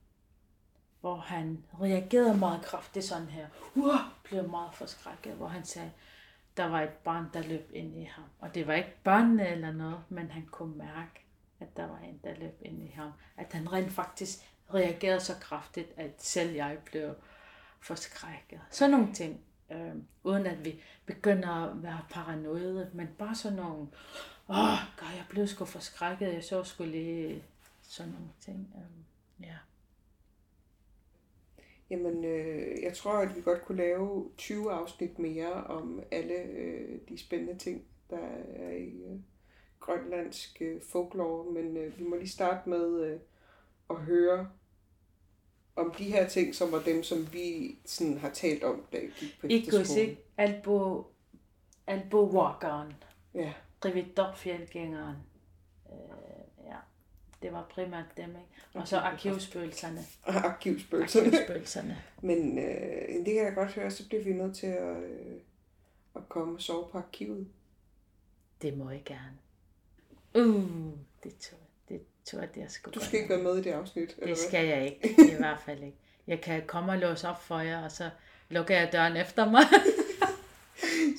hvor han reagerede meget kraftigt sådan her. Uh, blev meget forskrækket, hvor han sagde, der var et barn, der løb ind i ham. Og det var ikke børnene eller noget, men han kunne mærke, at der var en, der løb ind i ham. At han rent faktisk reagerede så kraftigt, at selv jeg blev forskrækket. Så nogle ting, øh, uden at vi begynder at være paranoide, men bare sådan nogle, åh, God, jeg blev sgu forskrækket, jeg så skulle lige sådan nogle ting. Øh, ja. Jamen, øh, jeg tror, at vi godt kunne lave 20 afsnit mere om alle øh, de spændende ting, der er i øh, grønlandsk øh, folklore, men øh, vi må lige starte med øh, at høre om de her ting, som var dem, som vi sådan har talt om, da vi gik på efterskolen. Albo, albo walkeren. Ja. Rividor-fjeldgængeren. Øh, ja, det var primært dem, ikke? Og så [laughs] arkivspøgelserne. arkivspøgelserne. arkivspøgelserne. [laughs] Men øh, det kan jeg godt høre, så bliver vi nødt til at, øh, at komme og sove på arkivet. Det må jeg gerne. Uh, det tror det tror jeg, det er sgu Du skal ikke være med i det afsnit? Eller det skal jeg ikke, [laughs] i hvert fald ikke. Jeg kan komme og låse op for jer, og så lukker jeg døren efter mig. [laughs]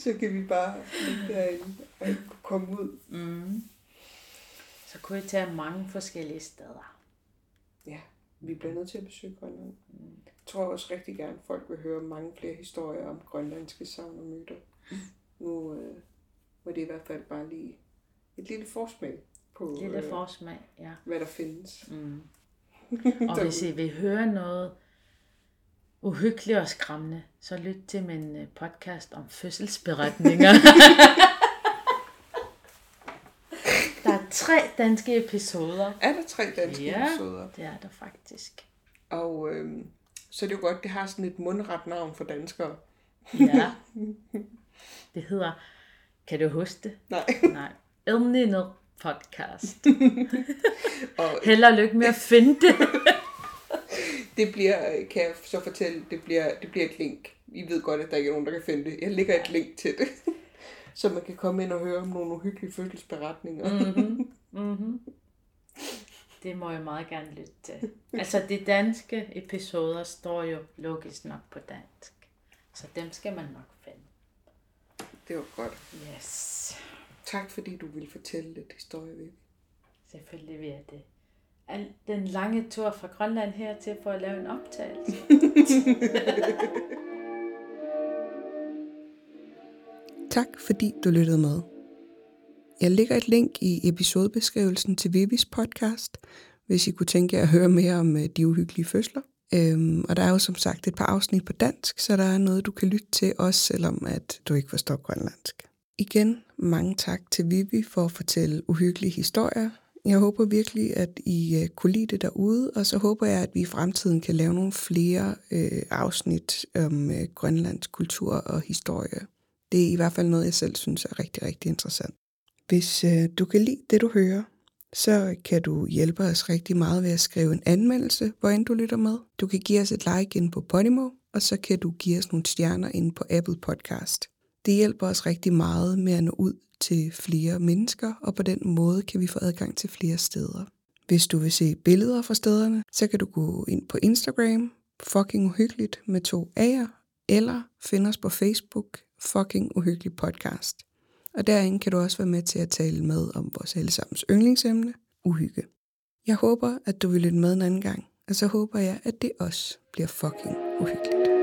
Så kan vi bare derinde og komme ud. mm. Så kunne I tage mange forskellige steder. Ja, vi bliver nødt til at besøge Grønland. Jeg tror også rigtig gerne, at folk vil høre mange flere historier om grønlandske savn og myter. Nu øh, var det i hvert fald bare lige et lille forsmag på, Lille øh, forsmag, ja. hvad der findes. Mm. [laughs] Og hvis I vil høre noget uhyggeligt og skræmmende, så lyt til min øh, podcast om fødselsberetninger. [laughs] der er tre danske episoder. Er der tre danske Ja. episoder? Det er der faktisk. Og øh, så er det jo godt, det har sådan et mundret navn for danskere. Ja. [laughs] Det hedder, kan du huske det? Nej. Nej. Elninget podcast. [laughs] Og Held og lykke med at finde det. [laughs] det bliver, kan jeg så fortælle, det bliver, det bliver et link. I ved godt, at der ikke er nogen, der kan finde det. Jeg lægger et link til det. [laughs] Så man kan komme ind og høre om nogle uhyggelige fødselsberetninger. Mm. Mm-hmm. Det må jeg meget gerne lytte til. Altså, de danske episoder står jo logisk nok på dansk. Så dem skal man nok finde. Det var godt. Yes. Tak fordi du ville fortælle lidt historie, Vivi. Selvfølgelig vil jeg det. Al den lange tur fra Grønland hertil for at lave en optagelse. [laughs] Tak fordi du lyttede med. Jeg lægger et link i episodebeskrivelsen til Vivis podcast, hvis I kunne tænke jer at høre mere om øh, de uhyggelige fødsler. Øhm, og der er jo som sagt et par afsnit på dansk, så der er noget, du kan lytte til, også selvom at du ikke forstår grønlandsk. Igen, mange tak til Vivi for at fortælle uhyggelige historier. Jeg håber virkelig, at I øh, kunne lide det derude, og så håber jeg, at vi i fremtiden kan lave nogle flere øh, afsnit om øh, Grønlands kultur og historie. Det er i hvert fald noget, jeg selv synes er rigtig, rigtig interessant. Hvis øh, du kan lide det, du hører, så kan du hjælpe os rigtig meget ved at skrive en anmeldelse, hvor end du lytter med. Du kan give os et like ind på Podimo, og så kan du give os nogle stjerner ind på Apple Podcast. Det hjælper os rigtig meget med at nå ud til flere mennesker, og på den måde kan vi få adgang til flere steder. Hvis du vil se billeder fra stederne, så kan du gå ind på Instagram, fucking uhyggeligt med to A'er, eller find os på Facebook, fucking uhyggelig podcast. Og derinde kan du også være med til at tale med om vores allesammens yndlingsemne, uhygge. Jeg håber, at du vil lytte med en anden gang, og så håber jeg, at det også bliver fucking uhyggeligt.